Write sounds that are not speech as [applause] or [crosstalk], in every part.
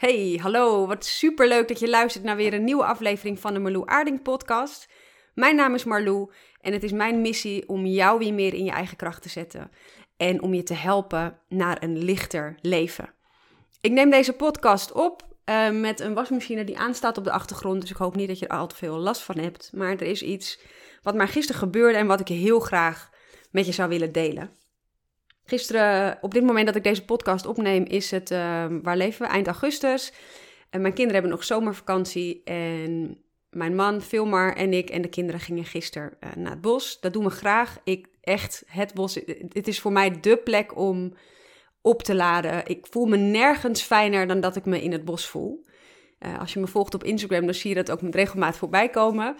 Hey, hallo. Wat superleuk dat je luistert naar weer een nieuwe aflevering van de Marlou Aarding podcast. Mijn naam is Marlou en het is mijn missie om jou weer meer in je eigen kracht te zetten en om je te helpen naar een lichter leven. Ik neem deze podcast op uh, met een wasmachine die aanstaat op de achtergrond, dus ik hoop niet dat je er al te veel last van hebt. Maar er is iets wat mij gisteren gebeurde en wat ik heel graag met je zou willen delen. Gisteren, op dit moment dat ik deze podcast opneem, is het, uh, waar leven we? Eind augustus. En mijn kinderen hebben nog zomervakantie. En mijn man, Filmar en ik en de kinderen gingen gisteren uh, naar het bos. Dat doen we graag. Ik, echt, het bos, het is voor mij de plek om op te laden. Ik voel me nergens fijner dan dat ik me in het bos voel. Uh, als je me volgt op Instagram, dan zie je dat ook met regelmaat voorbij komen.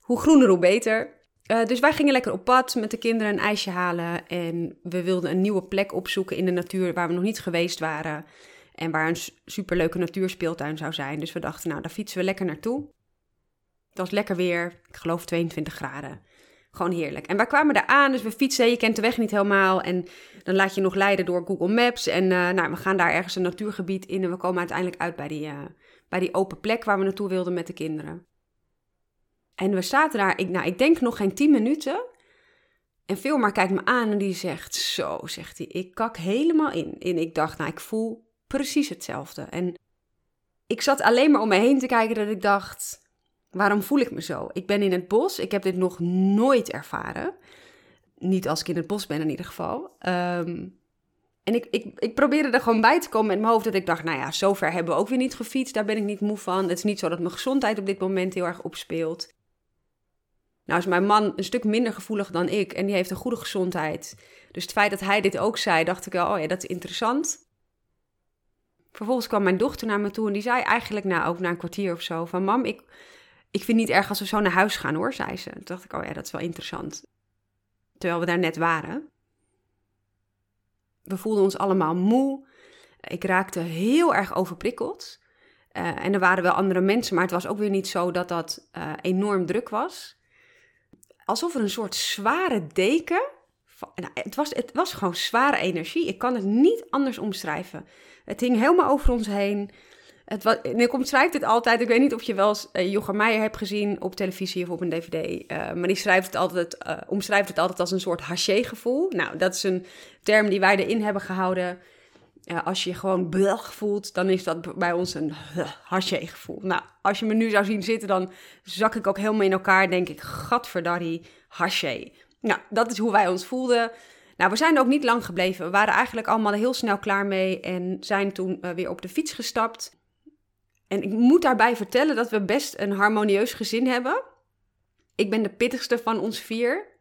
Hoe groener, hoe beter. Uh, dus wij gingen lekker op pad met de kinderen een ijsje halen. En we wilden een nieuwe plek opzoeken in de natuur waar we nog niet geweest waren. En waar een superleuke natuurspeeltuin zou zijn. Dus we dachten, nou, daar fietsen we lekker naartoe. Het was lekker weer, ik geloof 22 graden. Gewoon heerlijk. En wij kwamen daar aan, dus we fietsen. Je kent de weg niet helemaal. En dan laat je nog leiden door Google Maps. En uh, nou, we gaan daar ergens een natuurgebied in. En we komen uiteindelijk uit bij die, uh, bij die open plek waar we naartoe wilden met de kinderen. En we zaten daar, ik, nou, ik denk nog geen 10 minuten. En Filmar kijkt me aan en die zegt: Zo, zegt hij, ik kak helemaal in. En ik dacht, nou, ik voel precies hetzelfde. En ik zat alleen maar om me heen te kijken dat ik dacht: Waarom voel ik me zo? Ik ben in het bos, ik heb dit nog nooit ervaren. Niet als ik in het bos ben in ieder geval. Um, en ik, ik, ik probeerde er gewoon bij te komen met mijn hoofd. Dat ik dacht, nou ja, zover hebben we ook weer niet gefietst. Daar ben ik niet moe van. Het is niet zo dat mijn gezondheid op dit moment heel erg opspeelt. Nou is mijn man een stuk minder gevoelig dan ik en die heeft een goede gezondheid. Dus het feit dat hij dit ook zei, dacht ik wel, oh ja, dat is interessant. Vervolgens kwam mijn dochter naar me toe en die zei eigenlijk, nou ook na een kwartier of zo, van mam, ik, ik vind niet erg als we zo naar huis gaan hoor, zei ze. Toen dacht ik, oh ja, dat is wel interessant. Terwijl we daar net waren. We voelden ons allemaal moe. Ik raakte heel erg overprikkeld. Uh, en er waren wel andere mensen, maar het was ook weer niet zo dat dat uh, enorm druk was alsof er een soort zware deken. Nou, het, was, het was gewoon zware energie. Ik kan het niet anders omschrijven. Het hing helemaal over ons heen. Het ik omschrijf dit altijd. Ik weet niet of je wel eens uh, Jochem Meijer hebt gezien op televisie of op een dvd. Uh, maar die schrijft het altijd, uh, omschrijft het altijd als een soort haché-gevoel. Nou, dat is een term die wij erin hebben gehouden. Als je je gewoon belg voelt, dan is dat bij ons een [laughs] haché-gevoel. Nou, als je me nu zou zien zitten, dan zak ik ook helemaal in elkaar. Denk ik, gadverdarrie, haché. Nou, dat is hoe wij ons voelden. Nou, we zijn ook niet lang gebleven. We waren eigenlijk allemaal heel snel klaar mee en zijn toen uh, weer op de fiets gestapt. En ik moet daarbij vertellen dat we best een harmonieus gezin hebben. Ik ben de pittigste van ons vier.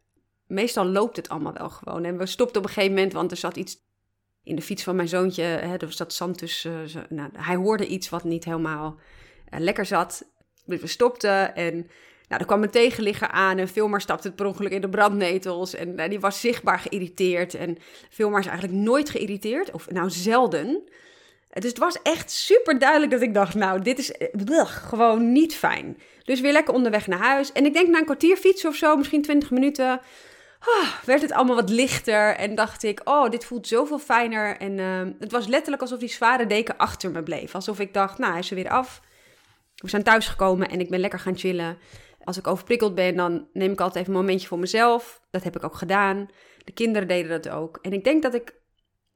Meestal loopt het allemaal wel gewoon. En we stopten op een gegeven moment, want er zat iets in de fiets van mijn zoontje. Hè, er zat zand tussen. Uh, nou, hij hoorde iets wat niet helemaal uh, lekker zat. Dus we stopten en nou, er kwam een tegenligger aan en Filmar stapte per ongeluk in de brandnetels. En uh, die was zichtbaar geïrriteerd. En Filmar is eigenlijk nooit geïrriteerd, of nou zelden. Dus het was echt super duidelijk dat ik dacht, nou, dit is gewoon niet fijn. Dus weer lekker onderweg naar huis. En ik denk na een kwartier fietsen of zo, misschien 20 minuten, werd het allemaal wat lichter. En dacht ik, oh, dit voelt zoveel fijner. En uh, het was letterlijk alsof die zware deken achter me bleef. Alsof ik dacht, nou, hij is er weer af. We zijn thuisgekomen en ik ben lekker gaan chillen. Als ik overprikkeld ben, dan neem ik altijd even een momentje voor mezelf. Dat heb ik ook gedaan. De kinderen deden dat ook. En ik denk dat ik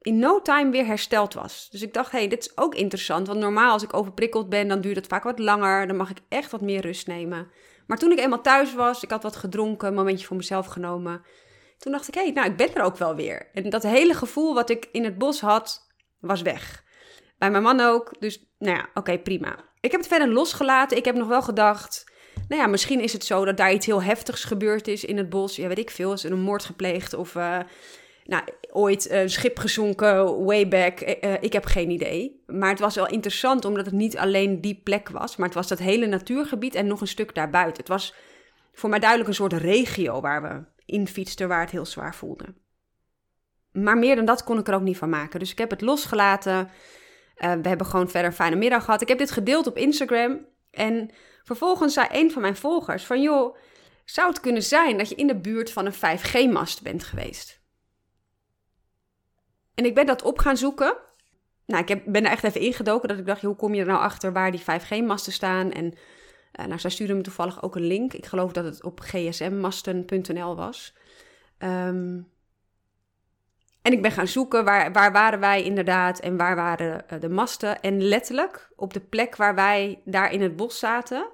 in no time weer hersteld was. Dus ik dacht, hé, hey, dit is ook interessant. Want normaal als ik overprikkeld ben, dan duurt het vaak wat langer. Dan mag ik echt wat meer rust nemen. Maar toen ik eenmaal thuis was, ik had wat gedronken, een momentje voor mezelf genomen. Toen dacht ik, hé, hey, nou, ik ben er ook wel weer. En dat hele gevoel wat ik in het bos had, was weg. Bij mijn man ook. Dus, nou ja, oké, prima. Ik heb het verder losgelaten. Ik heb nog wel gedacht, nou ja, misschien is het zo dat daar iets heel heftigs gebeurd is in het bos. Ja, weet ik veel. Is er een moord gepleegd of... Uh, nou, ooit een schip gezonken, way back. Uh, ik heb geen idee. Maar het was wel interessant omdat het niet alleen die plek was, maar het was dat hele natuurgebied en nog een stuk daarbuiten. Het was voor mij duidelijk een soort regio waar we in fietsten, waar het heel zwaar voelde. Maar meer dan dat kon ik er ook niet van maken. Dus ik heb het losgelaten. Uh, we hebben gewoon verder een fijne middag gehad. Ik heb dit gedeeld op Instagram. En vervolgens zei een van mijn volgers van... joh, zou het kunnen zijn dat je in de buurt van een 5G-mast bent geweest? En ik ben dat op gaan zoeken. nou, ik heb, ben er echt even ingedoken dat ik dacht, hoe kom je er nou achter waar die 5G-masten staan? En uh, nou, zij stuurde me toevallig ook een link. Ik geloof dat het op gsmmasten.nl was. Um, en ik ben gaan zoeken waar, waar waren wij inderdaad en waar waren eh, de masten. En letterlijk op de plek waar wij daar in het bos zaten,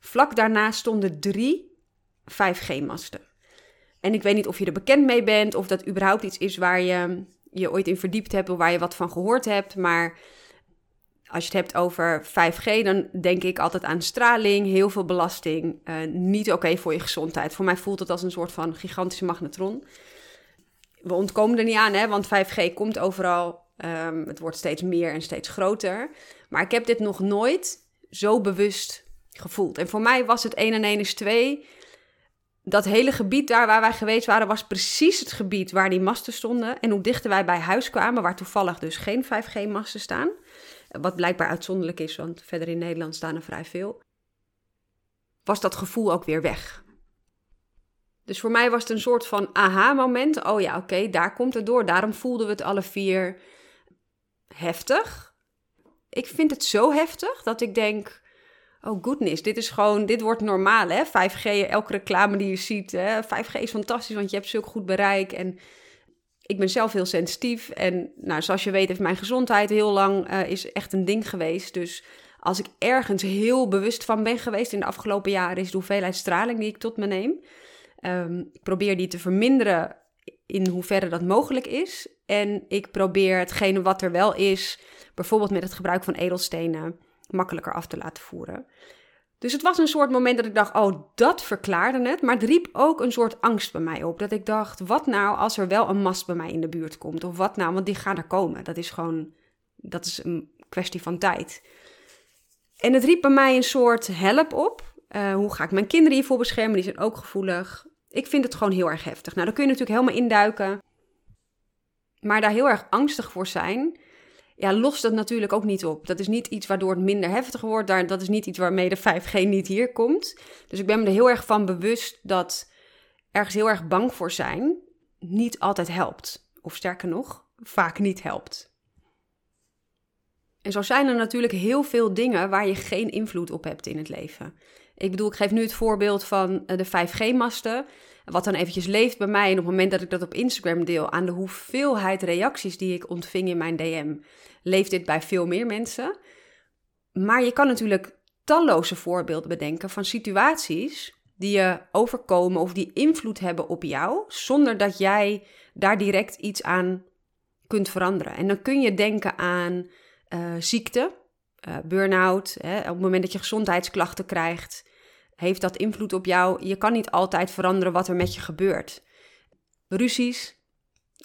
vlak daarna stonden drie 5G-masten. En ik weet niet of je er bekend mee bent of dat überhaupt iets is waar je je ooit in verdiept hebt of waar je wat van gehoord hebt. Maar als je het hebt over 5G, dan denk ik altijd aan straling, heel veel belasting. Uh, niet oké voor je gezondheid. Voor mij voelt het als een soort van gigantische magnetron we ontkomen er niet aan, hè, want 5G komt overal. Um, het wordt steeds meer en steeds groter. Maar ik heb dit nog nooit zo bewust gevoeld. En voor mij was het 1 en 1 is 2. Dat hele gebied daar waar wij geweest waren, was precies het gebied waar die masten stonden. En hoe dichter wij bij huis kwamen, waar toevallig dus geen 5G-masten staan. Wat blijkbaar uitzonderlijk is, want verder in Nederland staan er vrij veel. Was dat gevoel ook weer weg. Dus voor mij was het een soort van aha-moment. Oh ja, oké, daar komt het door. Daarom voelden we het alle vier heftig. Ik vind het zo heftig dat ik denk: oh goodness, dit is gewoon, dit wordt normaal hè. 5G, elke reclame die je ziet, hè? 5G is fantastisch, want je hebt zulk goed bereik. En ik ben zelf heel sensitief. En nou, zoals je weet, heeft mijn gezondheid heel lang uh, is echt een ding geweest. Dus als ik ergens heel bewust van ben geweest in de afgelopen jaren, is de hoeveelheid straling die ik tot me neem. Um, ik probeer die te verminderen in hoeverre dat mogelijk is. En ik probeer hetgene wat er wel is, bijvoorbeeld met het gebruik van edelstenen, makkelijker af te laten voeren. Dus het was een soort moment dat ik dacht, oh, dat verklaarde het. Maar het riep ook een soort angst bij mij op. Dat ik dacht, wat nou als er wel een mast bij mij in de buurt komt? Of wat nou, want die gaan er komen. Dat is gewoon, dat is een kwestie van tijd. En het riep bij mij een soort help op. Uh, hoe ga ik mijn kinderen hiervoor beschermen? Die zijn ook gevoelig. Ik vind het gewoon heel erg heftig. Nou, dan kun je natuurlijk helemaal induiken. Maar daar heel erg angstig voor zijn, ja, lost dat natuurlijk ook niet op. Dat is niet iets waardoor het minder heftig wordt. Dat is niet iets waarmee de 5G niet hier komt. Dus ik ben me er heel erg van bewust dat ergens heel erg bang voor zijn niet altijd helpt. Of sterker nog, vaak niet helpt. En zo zijn er natuurlijk heel veel dingen waar je geen invloed op hebt in het leven. Ik bedoel, ik geef nu het voorbeeld van eh, de 5G-masten. Wat dan eventjes leeft bij mij. En op het moment dat ik dat op Instagram deel, aan de hoeveelheid reacties die ik ontving in mijn DM, leeft dit bij veel meer mensen. Maar je kan natuurlijk talloze voorbeelden bedenken van situaties die je overkomen of die invloed hebben op jou, zonder dat jij daar direct iets aan kunt veranderen. En dan kun je denken aan uh, ziekte, uh, burn-out, op het moment dat je gezondheidsklachten krijgt, heeft dat invloed op jou. Je kan niet altijd veranderen wat er met je gebeurt. Ruzies,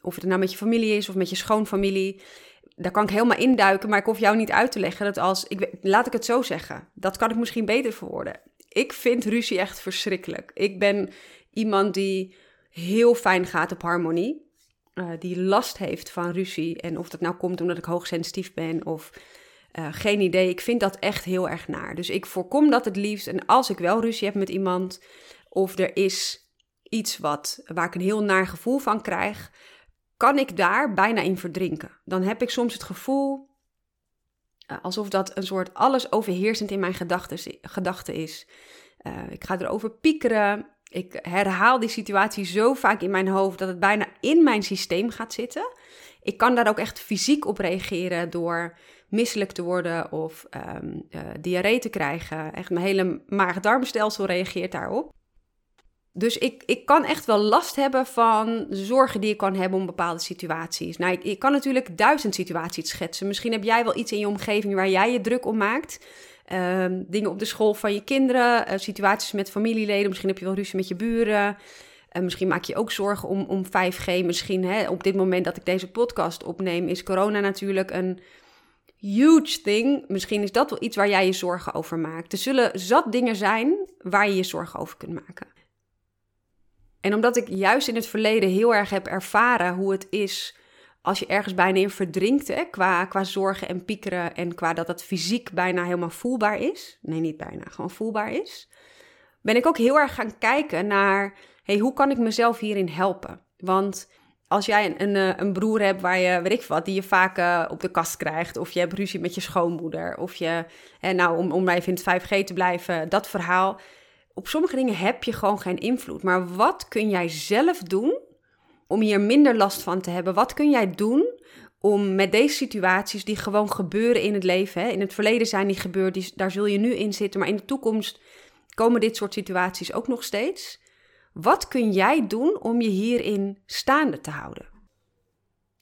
of het nou met je familie is of met je schoonfamilie, daar kan ik helemaal induiken, maar ik hoef jou niet uit te leggen dat als, ik, laat ik het zo zeggen, dat kan ik misschien beter verwoorden. Ik vind ruzie echt verschrikkelijk. Ik ben iemand die heel fijn gaat op harmonie. Uh, die last heeft van ruzie. En of dat nou komt omdat ik hoogsensitief ben of uh, geen idee. Ik vind dat echt heel erg naar. Dus ik voorkom dat het liefst. En als ik wel ruzie heb met iemand, of er is iets wat, waar ik een heel naar gevoel van krijg, kan ik daar bijna in verdrinken. Dan heb ik soms het gevoel uh, alsof dat een soort alles overheersend in mijn gedachten is. Uh, ik ga erover piekeren. Ik herhaal die situatie zo vaak in mijn hoofd dat het bijna in mijn systeem gaat zitten. Ik kan daar ook echt fysiek op reageren door misselijk te worden of um, diarree te krijgen. Echt mijn hele maag-darmstelsel reageert daarop. Dus ik, ik kan echt wel last hebben van zorgen die ik kan hebben om bepaalde situaties. Nou, ik, kan natuurlijk duizend situaties schetsen. Misschien heb jij wel iets in je omgeving waar jij je druk om maakt. Um, dingen op de school van je kinderen, uh, situaties met familieleden. Misschien heb je wel ruzie met je buren. Uh, misschien maak je ook zorgen om, om 5G. Misschien hè, op dit moment dat ik deze podcast opneem, is corona natuurlijk een huge thing. Misschien is dat wel iets waar jij je zorgen over maakt. Er zullen zat dingen zijn waar je je zorgen over kunt maken. En omdat ik juist in het verleden heel erg heb ervaren hoe het is als je ergens bijna in verdrinkt, hè, qua, qua zorgen en piekeren en qua dat het fysiek bijna helemaal voelbaar is. Nee, niet bijna, gewoon voelbaar is. Ben ik ook heel erg gaan kijken naar, hey, hoe kan ik mezelf hierin helpen? Want als jij een, een, eh, een, broer hebt waar je, weet ik wat, die je vaak uh, op de kast krijgt. Of je hebt ruzie met je schoonmoeder. Of je, en nou, om, om even in het 5G te blijven, dat verhaal. Op sommige dingen heb je gewoon geen invloed. Maar wat kun jij zelf doen om hier minder last van te hebben? Wat kun jij doen om met deze situaties die gewoon gebeuren in het leven. Hè? In het verleden zijn die gebeurd, daar zul je nu in zitten. Maar in de toekomst komen dit soort situaties ook nog steeds. Wat kun jij doen om je hierin staande te houden?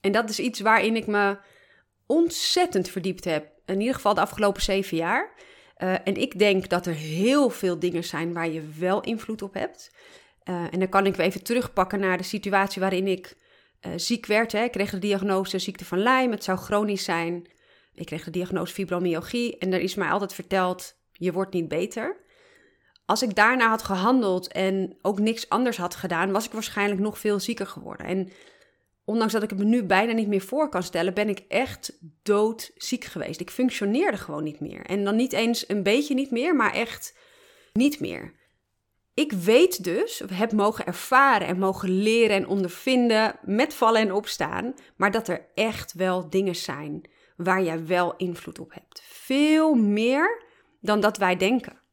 En dat is iets waarin ik me ontzettend verdiept heb. In ieder geval de afgelopen zeven jaar. Uh, en ik denk dat er heel veel dingen zijn waar je wel invloed op hebt. Uh, en dan kan ik even terugpakken naar de situatie waarin ik uh, ziek werd. Hè. Ik kreeg de diagnose ziekte van Lyme. Het zou chronisch zijn. Ik kreeg de diagnose fibromyalgie. En er is mij altijd verteld, je wordt niet beter. Als ik daarna had gehandeld en ook niks anders had gedaan, was ik waarschijnlijk nog veel zieker geworden. En ondanks dat ik het me nu bijna niet meer voor kan stellen, ben ik echt doodziek geweest. Ik functioneerde gewoon niet meer. En dan niet eens een beetje niet meer, maar echt niet meer. Ik weet dus, heb mogen ervaren en mogen leren en ondervinden met vallen en opstaan, maar dat er echt wel dingen zijn waar jij wel invloed op hebt. Veel meer dan dat wij denken.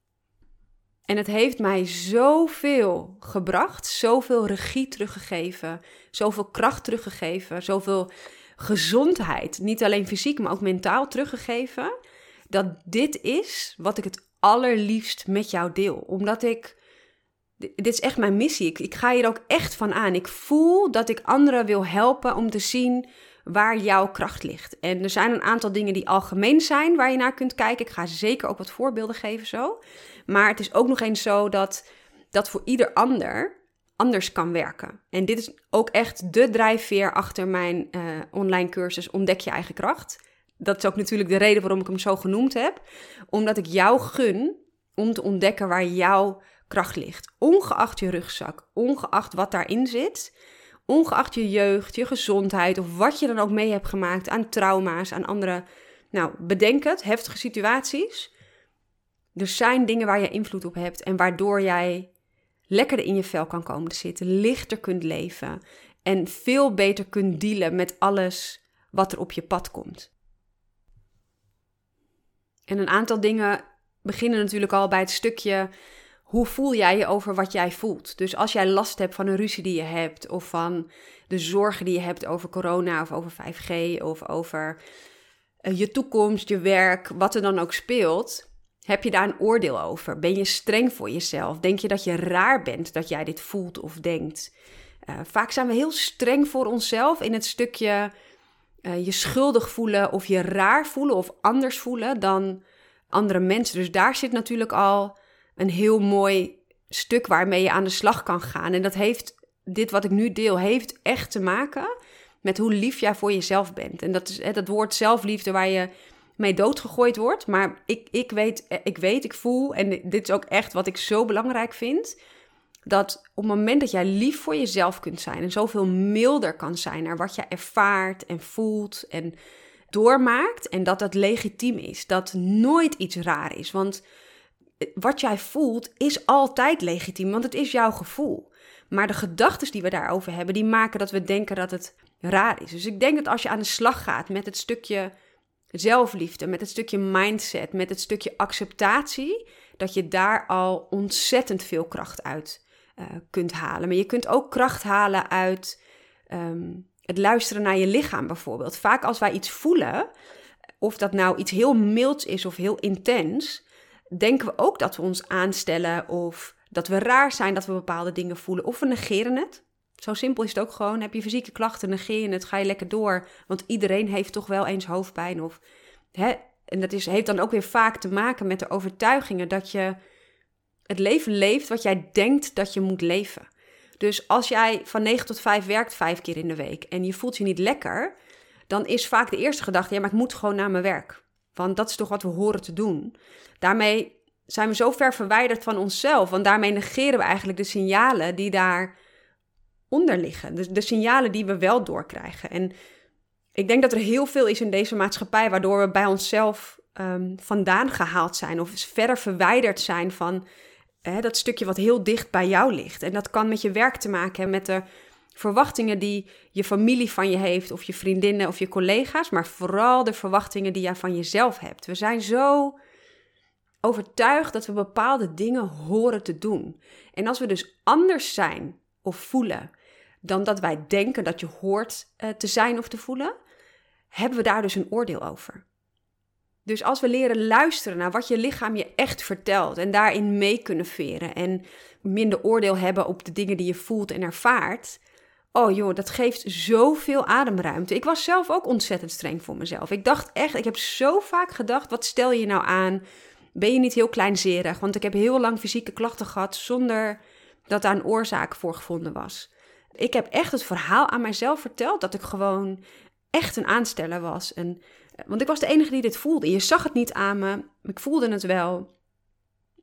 En het heeft mij zoveel gebracht, zoveel regie teruggegeven, zoveel kracht teruggegeven, zoveel gezondheid, niet alleen fysiek, maar ook mentaal teruggegeven, dat dit is wat ik het allerliefst met jou deel. Omdat ik dit is echt mijn missie. Ik, ik ga hier ook echt van aan. Ik voel dat ik anderen wil helpen om te zien waar jouw kracht ligt. En er zijn een aantal dingen die algemeen zijn waar je naar kunt kijken. Ik ga zeker ook wat voorbeelden geven zo. Maar het is ook nog eens zo dat dat voor ieder ander anders kan werken. En dit is ook echt de drijfveer achter mijn uh, online cursus Ontdek je eigen kracht. Dat is ook natuurlijk de reden waarom ik hem zo genoemd heb. Omdat ik jou gun om te ontdekken waar jouw kracht ligt. Ongeacht je rugzak, ongeacht wat daarin zit, ongeacht je jeugd, je gezondheid of wat je dan ook mee hebt gemaakt aan trauma's, aan andere, nou bedenk het, heftige situaties. Er zijn dingen waar je invloed op hebt en waardoor jij lekkerder in je vel kan komen te zitten, lichter kunt leven en veel beter kunt dealen met alles wat er op je pad komt. En een aantal dingen beginnen natuurlijk al bij het stukje hoe voel jij je over wat jij voelt? Dus als jij last hebt van een ruzie die je hebt, of van de zorgen die je hebt over corona, of over 5G, of over uh, je toekomst, je werk, wat er dan ook speelt, heb je daar een oordeel over? Ben je streng voor jezelf? Denk je dat je raar bent dat jij dit voelt of denkt? Uh, vaak zijn we heel streng voor onszelf in het stukje uh, je schuldig voelen of je raar voelen of anders voelen dan andere mensen. Dus daar zit natuurlijk al een heel mooi stuk waarmee je aan de slag kan gaan. En dat heeft, dit wat ik nu deel, heeft echt te maken met hoe lief jij voor jezelf bent. En dat is hè, dat woord zelfliefde waar je mee doodgegooid wordt. Maar ik, ik, weet, ik weet, ik voel, en dit is ook echt wat ik zo belangrijk vind, dat op het moment dat jij lief voor jezelf kunt zijn en zoveel milder kan zijn naar wat je ervaart en voelt en doormaakt en dat dat legitiem is, dat nooit iets raar is. Want wat jij voelt is altijd legitiem, want het is jouw gevoel. Maar de gedachten die we daarover hebben, die maken dat we denken dat het raar is. Dus ik denk dat als je aan de slag gaat met het stukje zelfliefde, met het stukje mindset, met het stukje acceptatie, dat je daar al ontzettend veel kracht uit uh, kunt halen. Maar je kunt ook kracht halen uit um, het luisteren naar je lichaam bijvoorbeeld. Vaak als wij iets voelen, of dat nou iets heel milds is of heel intens, denken we ook dat we ons aanstellen of dat we raar zijn dat we bepaalde dingen voelen of we negeren het. Zo simpel is het ook gewoon. Heb je fysieke klachten, negeer je het, ga je lekker door. Want iedereen heeft toch wel eens hoofdpijn. Of, hè? En dat is, heeft dan ook weer vaak te maken met de overtuigingen dat je het leven leeft wat jij denkt dat je moet leven. Dus als jij van 9 tot 5 werkt vijf keer in de week en je voelt je niet lekker, dan is vaak de eerste gedachte: ja, maar ik moet gewoon naar mijn werk. Want dat is toch wat we horen te doen. Daarmee zijn we zo ver verwijderd van onszelf. Want daarmee negeren we eigenlijk de signalen die daaronder liggen. Dus de signalen die we wel doorkrijgen. En ik denk dat er heel veel is in deze maatschappij waardoor we bij onszelf um, vandaan gehaald zijn. Of verder verwijderd zijn van hè, dat stukje wat heel dicht bij jou ligt. En dat kan met je werk te maken hebben, met de verwachtingen die je familie van je heeft, of je vriendinnen of je collega's, maar vooral de verwachtingen die jij van jezelf hebt. We zijn zo overtuigd dat we bepaalde dingen horen te doen. En als we dus anders zijn of voelen dan dat wij denken dat je hoort uh, te zijn of te voelen, hebben we daar dus een oordeel over. Dus als we leren luisteren naar wat je lichaam je echt vertelt en daarin mee kunnen veren en minder oordeel hebben op de dingen die je voelt en ervaart, oh joh, dat geeft zoveel ademruimte. Ik was zelf ook ontzettend streng voor mezelf. Ik dacht echt, ik heb zo vaak gedacht, wat stel je nou aan? Ben je niet heel kleinzerig? Want ik heb heel lang fysieke klachten gehad zonder dat daar een oorzaak voor gevonden was. Ik heb echt het verhaal aan mijzelf verteld dat ik gewoon echt een aansteller was. En, want ik was de enige die dit voelde. Je zag het niet aan me, ik voelde het wel.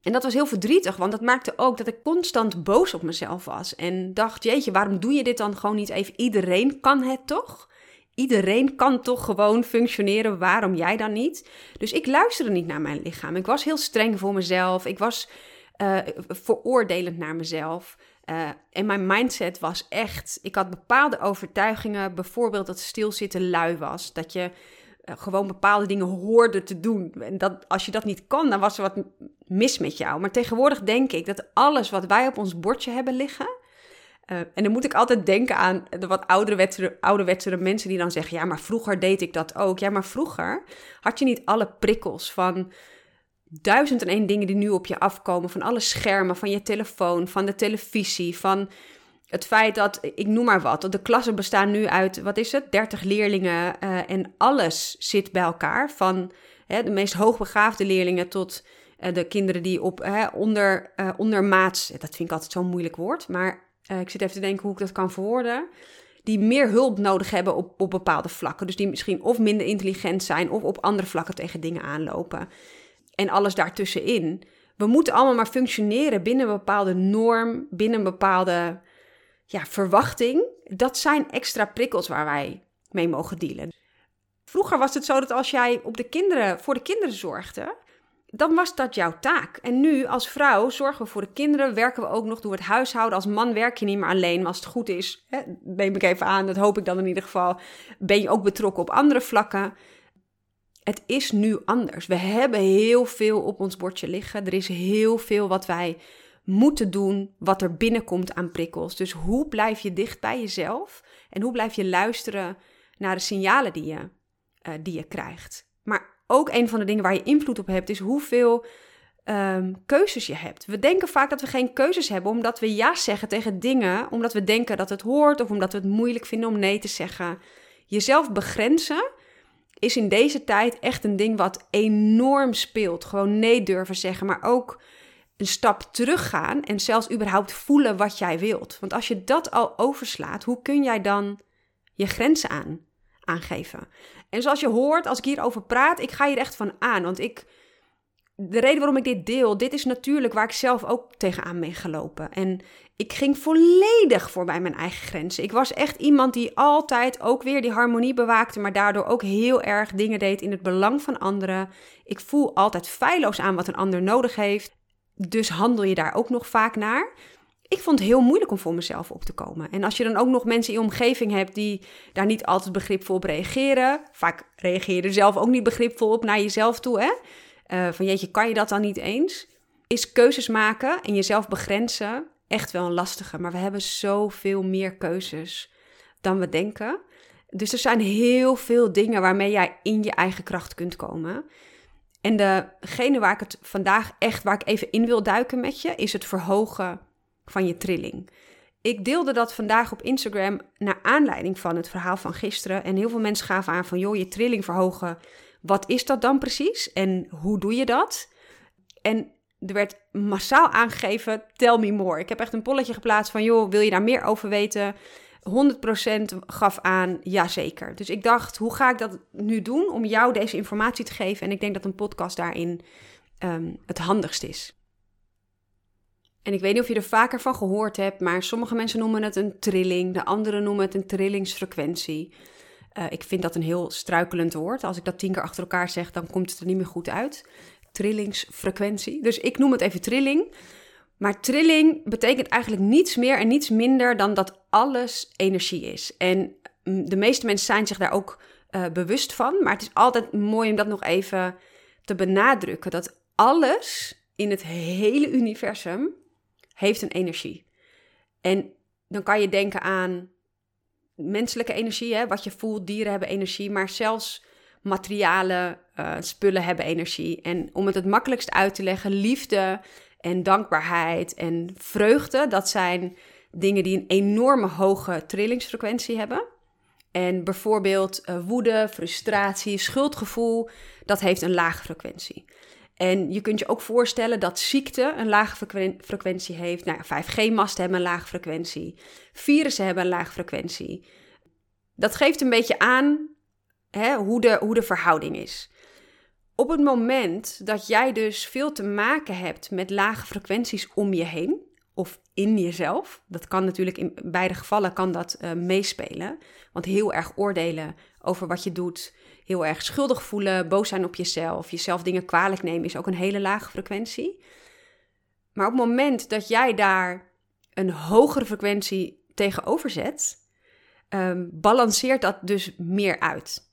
En dat was heel verdrietig, want dat maakte ook dat ik constant boos op mezelf was. En dacht, jeetje, waarom doe je dit dan gewoon niet even? Iedereen kan het toch? Iedereen kan toch gewoon functioneren, waarom jij dan niet? Dus ik luisterde niet naar mijn lichaam. Ik was heel streng voor mezelf. Ik was uh, veroordelend naar mezelf. Uh, en mijn mindset was echt, ik had bepaalde overtuigingen, bijvoorbeeld dat stilzitten lui was. Dat je uh, gewoon bepaalde dingen hoorde te doen. En dat als je dat niet kan, dan was er wat mis met jou. Maar tegenwoordig denk ik dat alles wat wij op ons bordje hebben liggen. Uh, en dan moet ik altijd denken aan de wat ouderwetsere, ouderwetsere mensen die dan zeggen: Ja, maar vroeger deed ik dat ook. Ja, maar vroeger had je niet alle prikkels van duizend en één dingen die nu op je afkomen. Van alle schermen, van je telefoon, van de televisie, van het feit dat, ik noem maar wat, de klassen bestaan nu uit, wat is het, 30 leerlingen uh, en alles zit bij elkaar. Van hè, de meest hoogbegaafde leerlingen tot uh, de kinderen die op hè, onder, uh, ondermaats, dat vind ik altijd zo'n moeilijk woord, maar ik zit even te denken hoe ik dat kan verwoorden. Die meer hulp nodig hebben op, op bepaalde vlakken. Dus die misschien of minder intelligent zijn of op andere vlakken tegen dingen aanlopen en alles daartussenin. We moeten allemaal maar functioneren binnen een bepaalde norm, binnen een bepaalde ja, verwachting. Dat zijn extra prikkels waar wij mee mogen dealen. Vroeger was het zo dat als jij op de kinderen, voor de kinderen zorgde, dan was dat jouw taak. En nu als vrouw zorgen we voor de kinderen, werken we ook nog door het huishouden. Als man werk je niet meer alleen, maar als het goed is, hè, neem ik even aan, dat hoop ik dan in ieder geval, ben je ook betrokken op andere vlakken het is nu anders. We hebben heel veel op ons bordje liggen. Er is heel veel wat wij moeten doen, wat er binnenkomt aan prikkels. Dus hoe blijf je dicht bij jezelf en hoe blijf je luisteren naar de signalen die je, uh, die je krijgt? Maar ook een van de dingen waar je invloed op hebt, is hoeveel um, keuzes je hebt. We denken vaak dat we geen keuzes hebben, omdat we ja zeggen tegen dingen, omdat we denken dat het hoort of omdat we het moeilijk vinden om nee te zeggen. Jezelf begrenzen is in deze tijd echt een ding wat enorm speelt. Gewoon nee durven zeggen, maar ook een stap teruggaan en zelfs überhaupt voelen wat jij wilt. Want als je dat al overslaat, hoe kun jij dan je grenzen aan, aangeven? En zoals je hoort, als ik hierover praat, ik ga hier echt van aan. Want ik de reden waarom ik dit deel, dit is natuurlijk waar ik zelf ook tegenaan ben gelopen. En ik ging volledig voorbij mijn eigen grenzen. Ik was echt iemand die altijd ook weer die harmonie bewaakte, maar daardoor ook heel erg dingen deed in het belang van anderen. Ik voel altijd feilloos aan wat een ander nodig heeft. Dus handel je daar ook nog vaak naar. Ik vond het heel moeilijk om voor mezelf op te komen. En als je dan ook nog mensen in je omgeving hebt die daar niet altijd begripvol op reageren. Vaak reageer je er zelf ook niet begripvol op naar jezelf toe, hè? uh, van jeetje, kan je dat dan niet eens? Is keuzes maken en jezelf begrenzen echt wel een lastige. Maar we hebben zoveel meer keuzes dan we denken. Dus er zijn heel veel dingen waarmee jij in je eigen kracht kunt komen. En degene waar ik het vandaag echt, waar ik even in wil duiken met je, is het verhogen van je trilling. Ik deelde dat vandaag op Instagram naar aanleiding van het verhaal van gisteren. En heel veel mensen gaven aan van, joh, je trilling verhogen wat is dat dan precies en hoe doe je dat? En er werd massaal aangegeven, tell me more. Ik heb echt een polletje geplaatst van, joh, wil je daar meer over weten? 100% gaf aan, jazeker. Dus ik dacht, hoe ga ik dat nu doen om jou deze informatie te geven? En ik denk dat een podcast daarin um, het handigst is. En ik weet niet of je er vaker van gehoord hebt, maar sommige mensen noemen het een trilling, de anderen noemen het een trillingsfrequentie. Uh, ik vind dat een heel struikelend woord. Als ik dat tien keer achter elkaar zeg, dan komt het er niet meer goed uit. Trillingsfrequentie. Dus ik noem het even trilling. Maar trilling betekent eigenlijk niets meer en niets minder dan dat alles energie is. En mm, de meeste mensen zijn zich daar ook uh, bewust van. Maar het is altijd mooi om dat nog even te benadrukken. Dat alles in het hele universum heeft een energie. En dan kan je denken aan menselijke energie, hè, wat je voelt, dieren hebben energie, maar zelfs materialen, uh, spullen hebben energie. En om het het makkelijkst uit te leggen, liefde en dankbaarheid en vreugde, dat zijn dingen die een enorme hoge trillingsfrequentie hebben. En bijvoorbeeld uh, woede, frustratie, schuldgevoel, dat heeft een lage frequentie. En je kunt je ook voorstellen dat ziekte een lage frequentie heeft. Nou, 5G-masten hebben een lage frequentie. Virussen hebben een lage frequentie. Dat geeft een beetje aan hè, hoe, de, hoe de verhouding is. Op het moment dat jij dus veel te maken hebt met lage frequenties om je heen, of in jezelf. Dat kan natuurlijk in beide gevallen kan dat uh, meespelen. Want heel erg oordelen over wat je doet, heel erg schuldig voelen, boos zijn op jezelf, jezelf dingen kwalijk nemen, is ook een hele lage frequentie. Maar op het moment dat jij daar een hogere frequentie tegenover zet, um, balanceert dat dus meer uit.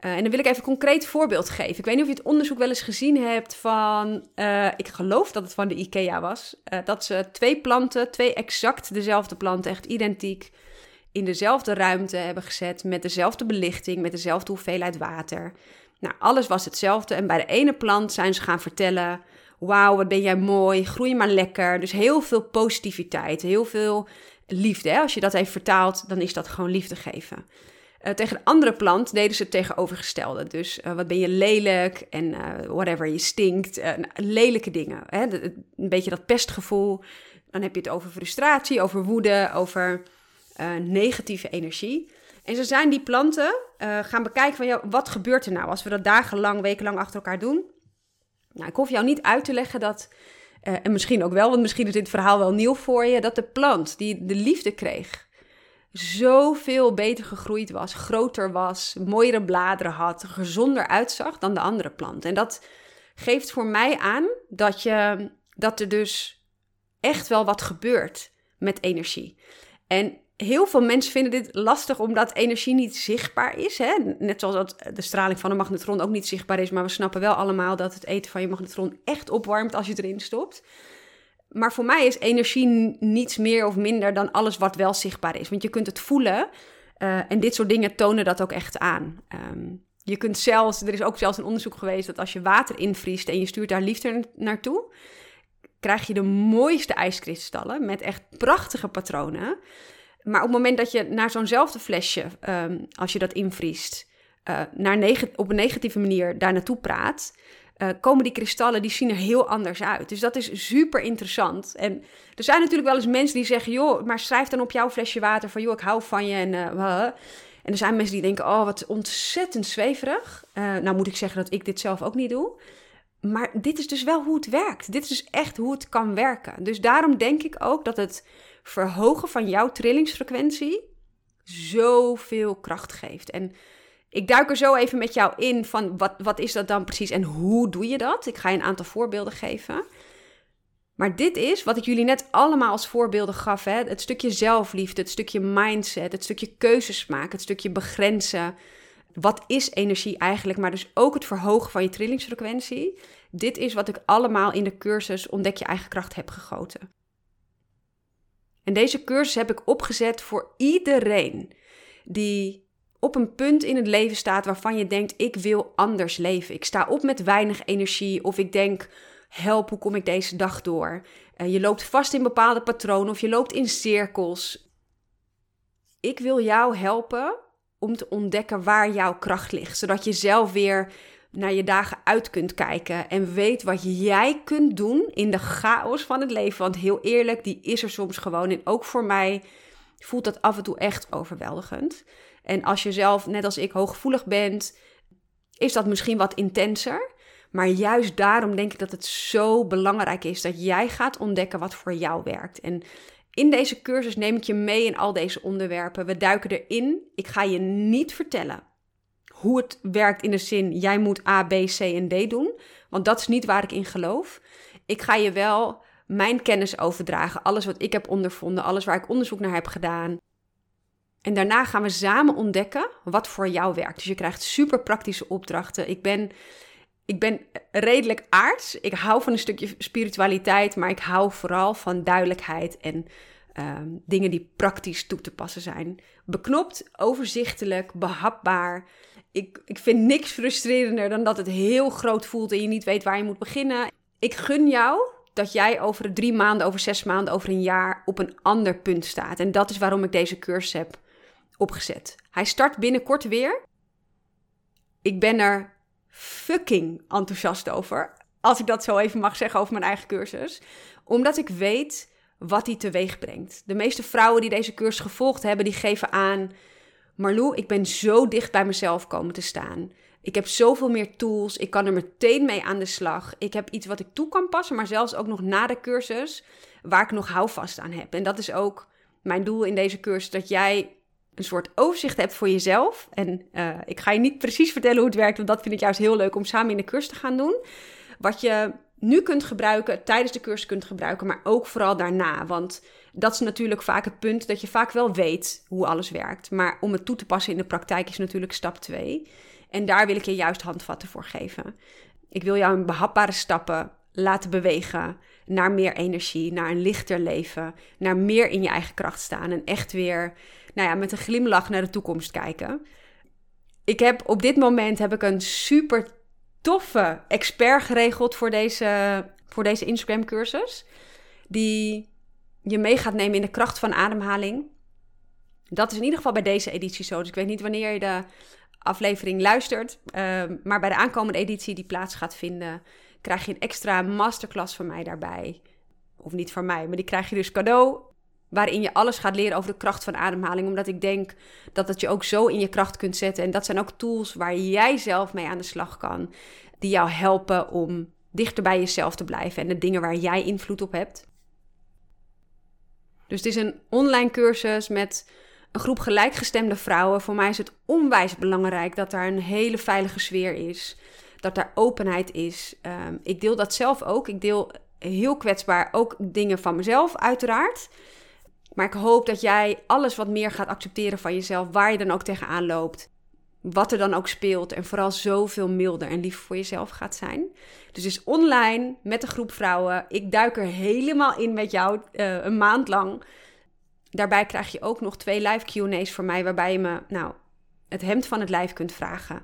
Uh, en dan wil ik even een concreet voorbeeld geven. Ik weet niet of je het onderzoek wel eens gezien hebt van, uh, ik geloof dat het van de IKEA was, uh, dat ze twee planten, twee exact dezelfde planten, echt identiek, in dezelfde ruimte hebben gezet, met dezelfde belichting, met dezelfde hoeveelheid water. Nou, alles was hetzelfde. En bij de ene plant zijn ze gaan vertellen: Wauw, wat ben jij mooi, groei maar lekker. Dus heel veel positiviteit, heel veel liefde. Hè? Als je dat even vertaalt, dan is dat gewoon liefde geven. Uh, tegen een andere plant deden ze het tegenovergestelde. Dus uh, wat ben je lelijk en uh, whatever, je stinkt. Nou, lelijke dingen. Hè? een beetje dat pestgevoel. Dan heb je het over frustratie, over woede, over negatieve energie. En ze zijn die planten gaan bekijken van, ja, wat gebeurt er nou als we dat dagenlang, wekenlang achter elkaar doen? Nou, ik hoef jou niet uit te leggen dat, en misschien ook wel, want misschien is dit verhaal wel nieuw voor je, dat de plant die de liefde kreeg, zoveel beter gegroeid was, groter was, mooiere bladeren had, gezonder uitzag dan de andere planten. En dat geeft voor mij aan dat, je, dat er dus echt wel wat gebeurt met energie. En heel veel mensen vinden dit lastig omdat energie niet zichtbaar is. Hè? Net zoals dat de straling van een magnetron ook niet zichtbaar is. Maar we snappen wel allemaal dat het eten van je magnetron echt opwarmt als je erin stopt. Maar voor mij is energie niets meer of minder dan alles wat wel zichtbaar is. Want je kunt het voelen. Uh, en dit soort dingen tonen dat ook echt aan. Um, je kunt zelfs, er is ook zelfs een onderzoek geweest dat als je water invriest en je stuurt daar liefde naartoe, krijg je de mooiste ijskristallen met echt prachtige patronen. Maar op het moment dat je naar zo'nzelfde flesje, um, als je dat invriest, uh, naar op een negatieve manier daar naartoe praat, uh, komen die kristallen, die zien er heel anders uit. Dus dat is super interessant. En er zijn natuurlijk wel eens mensen die zeggen, joh, maar schrijf dan op jouw flesje water van, joh, ik hou van je. En, uh, en er zijn mensen die denken, oh, wat ontzettend zweverig. Uh, nou moet ik zeggen dat ik dit zelf ook niet doe. Maar dit is dus wel hoe het werkt. Dit is dus echt hoe het kan werken. Dus daarom denk ik ook dat het verhogen van jouw trillingsfrequentie zoveel kracht geeft. En ik duik er zo even met jou in van wat, wat is dat dan precies en hoe doe je dat? Ik ga je een aantal voorbeelden geven. Maar dit is wat ik jullie net allemaal als voorbeelden gaf. Hè? Het stukje zelfliefde, het stukje mindset, het stukje keuzes maken, het stukje begrenzen. Wat is energie eigenlijk? Maar dus ook het verhogen van je trillingsfrequentie. Dit is wat ik allemaal in de cursus Ontdek je eigen kracht heb gegoten. En deze cursus heb ik opgezet voor iedereen die op een punt in het leven staat waarvan je denkt: ik wil anders leven. Ik sta op met weinig energie of ik denk: help, hoe kom ik deze dag door? Uh, je loopt vast in bepaalde patronen of je loopt in cirkels. Ik wil jou helpen om te ontdekken waar jouw kracht ligt, zodat je zelf weer naar je dagen uit kunt kijken en weet wat jij kunt doen in de chaos van het leven. Want heel eerlijk, die is er soms gewoon. En ook voor mij voelt dat af en toe echt overweldigend. En als je zelf, net als ik, hooggevoelig bent, is dat misschien wat intenser. Maar juist daarom denk ik dat het zo belangrijk is dat jij gaat ontdekken wat voor jou werkt. En in deze cursus neem ik je mee in al deze onderwerpen. We duiken erin. Ik ga je niet vertellen hoe het werkt in de zin jij moet A, B, C en D doen. Want dat is niet waar ik in geloof. Ik ga je wel mijn kennis overdragen. Alles wat ik heb ondervonden, alles waar ik onderzoek naar heb gedaan. En daarna gaan we samen ontdekken wat voor jou werkt. Dus je krijgt super praktische opdrachten. Ik ben, ik ben redelijk aards. Ik hou van een stukje spiritualiteit, maar ik hou vooral van duidelijkheid en ehm, dingen die praktisch toe te passen zijn. Beknopt, overzichtelijk, behapbaar. Ik, ik vind niks frustrerender dan dat het heel groot voelt en je niet weet waar je moet beginnen. Ik gun jou dat jij over drie maanden, over zes maanden, over een jaar op een ander punt staat. En dat is waarom ik deze cursus heb opgezet. Hij start binnenkort weer. Ik ben er fucking enthousiast over. Als ik dat zo even mag zeggen over mijn eigen cursus. Omdat ik weet wat hij teweeg brengt. De meeste vrouwen die deze cursus gevolgd hebben, die geven aan... Marlou, ik ben zo dicht bij mezelf komen te staan. Ik heb zoveel meer tools. Ik kan er meteen mee aan de slag. Ik heb iets wat ik toe kan passen, maar zelfs ook nog na de cursus, waar ik nog houvast aan heb. En dat is ook mijn doel in deze cursus: dat jij een soort overzicht hebt voor jezelf. En uh, ik ga je niet precies vertellen hoe het werkt, want dat vind ik juist heel leuk om samen in de cursus te gaan doen. Wat je nu kunt gebruiken, tijdens de cursus kunt gebruiken, maar ook vooral daarna. Want dat is natuurlijk vaak het punt dat je vaak wel weet hoe alles werkt. Maar om het toe te passen in de praktijk is natuurlijk stap 2. En daar wil ik je juist handvatten voor geven. Ik wil jou in behapbare stappen laten bewegen naar meer energie, naar een lichter leven, naar meer in je eigen kracht staan en echt weer nou ja, met een glimlach naar de toekomst kijken. Ik heb op dit moment heb ik een super toffe expert geregeld voor deze, voor deze Instagram cursus. Die je mee gaat nemen in de kracht van ademhaling. Dat is in ieder geval bij deze editie zo. Dus ik weet niet wanneer je de aflevering luistert. Ehm, maar bij de aankomende editie die plaats gaat vinden, krijg je een extra masterclass van mij daarbij. Of niet van mij, maar die krijg je dus cadeau. Waarin je alles gaat leren over de kracht van ademhaling. Omdat ik denk dat het je ook zo in je kracht kunt zetten. En dat zijn ook tools waar jij zelf mee aan de slag kan. Die jou helpen om dichter bij jezelf te blijven. En de dingen waar jij invloed op hebt. Dus het is een online cursus met een groep gelijkgestemde vrouwen. Voor mij is het onwijs belangrijk dat daar een hele veilige sfeer is. Dat daar openheid is. Ehm, ik deel dat zelf ook. Ik deel heel kwetsbaar ook dingen van mezelf, uiteraard. Maar ik hoop dat jij alles wat meer gaat accepteren van jezelf, waar je dan ook tegenaan loopt, wat er dan ook speelt en vooral zoveel milder en liever voor jezelf gaat zijn. Dus is online met een groep vrouwen. Ik duik er helemaal in met jou uh, een maand lang. Daarbij krijg je ook nog twee live Q&A's voor mij, waarbij je me nou, het hemd van het lijf kunt vragen.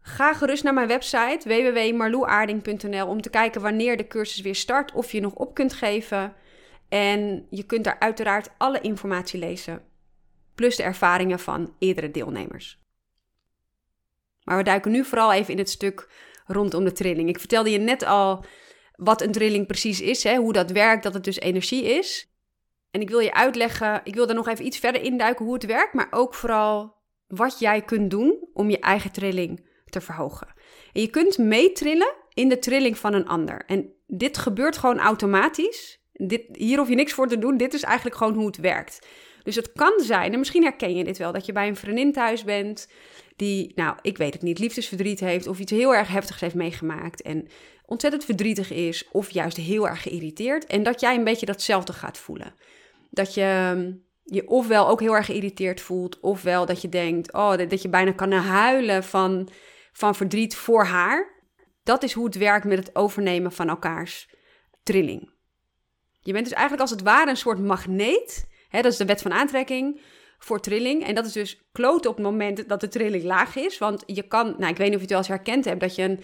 Ga gerust naar mijn website www.marloeaarding.nl om te kijken wanneer de cursus weer start of je nog op kunt geven. En je kunt daar uiteraard alle informatie lezen, plus de ervaringen van eerdere deelnemers. Maar we duiken nu vooral even in het stuk rondom de trilling. Ik vertelde je net al wat een trilling precies is, hè, hoe dat werkt, dat het dus energie is. En ik wil je uitleggen, ik wil daar nog even iets verder induiken hoe het werkt, maar ook vooral wat jij kunt doen om je eigen trilling te verhogen. En je kunt meetrillen in de trilling van een ander. En dit gebeurt gewoon automatisch. Dit, hier hoef je niks voor te doen. Dit is eigenlijk gewoon hoe het werkt. Dus het kan zijn, en misschien herken je dit wel, dat je bij een vriendin thuis bent die, nou, ik weet het niet, liefdesverdriet heeft of iets heel erg heftigs heeft meegemaakt en ontzettend verdrietig is of juist heel erg geïrriteerd en dat jij een beetje datzelfde gaat voelen dat je ehm, je ofwel ook heel erg geïrriteerd voelt, ofwel dat je denkt, oh, dat je bijna kan huilen van, van verdriet voor haar. Dat is hoe het werkt met het overnemen van elkaars trilling. Je bent dus eigenlijk als het ware een soort magneet. Hè, dat is de wet van aantrekking voor trilling. En dat is dus kloten op het moment dat de trilling laag is. Want je kan, nou, ik weet niet of je het wel eens herkend hebt, dat je een.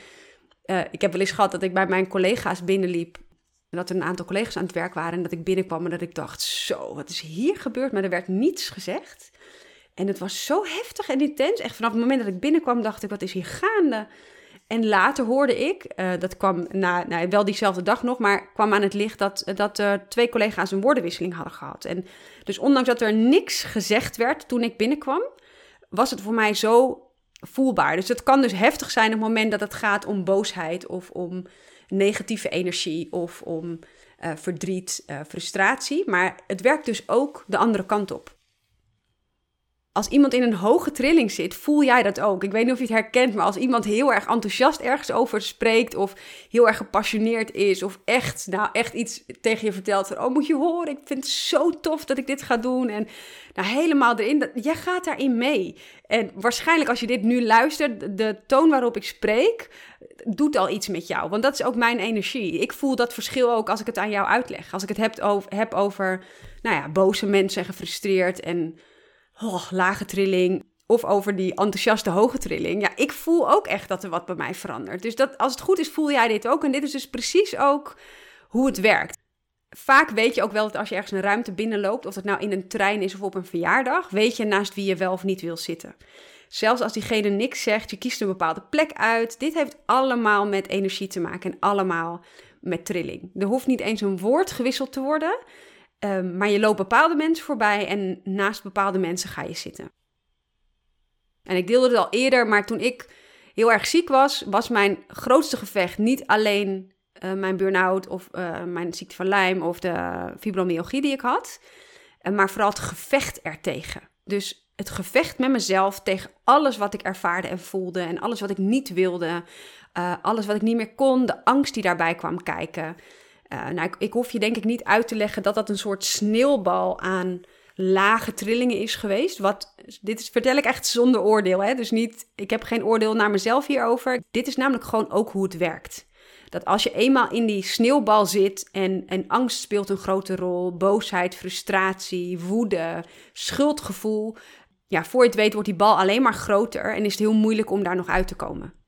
Uh, ik heb wel eens gehad dat ik bij mijn collega's binnenliep dat er een aantal collega's aan het werk waren en dat ik binnenkwam en dat ik dacht, zo, wat is hier gebeurd? Maar er werd niets gezegd. En het was zo heftig en intens. Echt vanaf het moment dat ik binnenkwam dacht ik, wat is hier gaande? En later hoorde ik, uh, dat kwam na, nou, wel diezelfde dag nog, maar kwam aan het licht dat, dat twee collega's een woordenwisseling hadden gehad. En dus ondanks dat er niks gezegd werd toen ik binnenkwam, was het voor mij zo voelbaar. Dus het kan dus heftig zijn op het moment dat het gaat om boosheid of om negatieve energie of om uh, verdriet, uh, frustratie. Maar het werkt dus ook de andere kant op. als iemand in een hoge trilling zit, voel jij dat ook. Ik weet niet of je het herkent, maar als iemand heel erg enthousiast ergens over spreekt, of heel erg gepassioneerd is, of echt, nou, echt iets tegen je vertelt van, oh, moet je horen, ik vind het zo tof dat ik dit ga doen. En nou, helemaal erin, dat, jij gaat daarin mee. En waarschijnlijk als je dit nu luistert, de toon waarop ik spreek, doet al iets met jou. Want dat is ook mijn energie. Ik voel dat verschil ook als ik het aan jou uitleg. Als ik het heb over, nou ja, boze mensen, gefrustreerd en oh, lage trilling. Of over die enthousiaste hoge trilling. Ja, ik voel ook echt dat er wat bij mij verandert. Dus dat, als het goed is, voel jij dit ook. En dit is dus precies ook hoe het werkt. Vaak weet je ook wel dat als je ergens een ruimte binnenloopt, of dat nou in een trein is of op een verjaardag, weet je naast wie je wel of niet wil zitten. Zelfs als diegene niks zegt, je kiest een bepaalde plek uit. Dit heeft allemaal met energie te maken en allemaal met trilling. Er hoeft niet eens een woord gewisseld te worden. Ehm, maar je loopt bepaalde mensen voorbij en naast bepaalde mensen ga je zitten. En ik deelde het al eerder, maar toen ik heel erg ziek was, was mijn grootste gevecht niet alleen uh, mijn burn-out of uh, mijn ziekte van Lyme of de fibromyalgie die ik had, uh, maar vooral het gevecht ertegen. Dus het gevecht met mezelf tegen alles wat ik ervaarde en voelde en alles wat ik niet wilde, alles wat ik niet meer kon, de angst die daarbij kwam kijken. Uh, nou, ik, ik, hoef je denk ik niet uit te leggen dat dat een soort sneeuwbal aan lage trillingen is geweest. Wat, dit is, vertel ik echt zonder oordeel. Hè? Dus niet, ik heb geen oordeel naar mezelf hierover. Dit is namelijk gewoon ook hoe het werkt. Dat als je eenmaal in die sneeuwbal zit en, en angst speelt een grote rol, boosheid, frustratie, woede, schuldgevoel. Ja, voor je het weet wordt die bal alleen maar groter en is het heel moeilijk om daar nog uit te komen.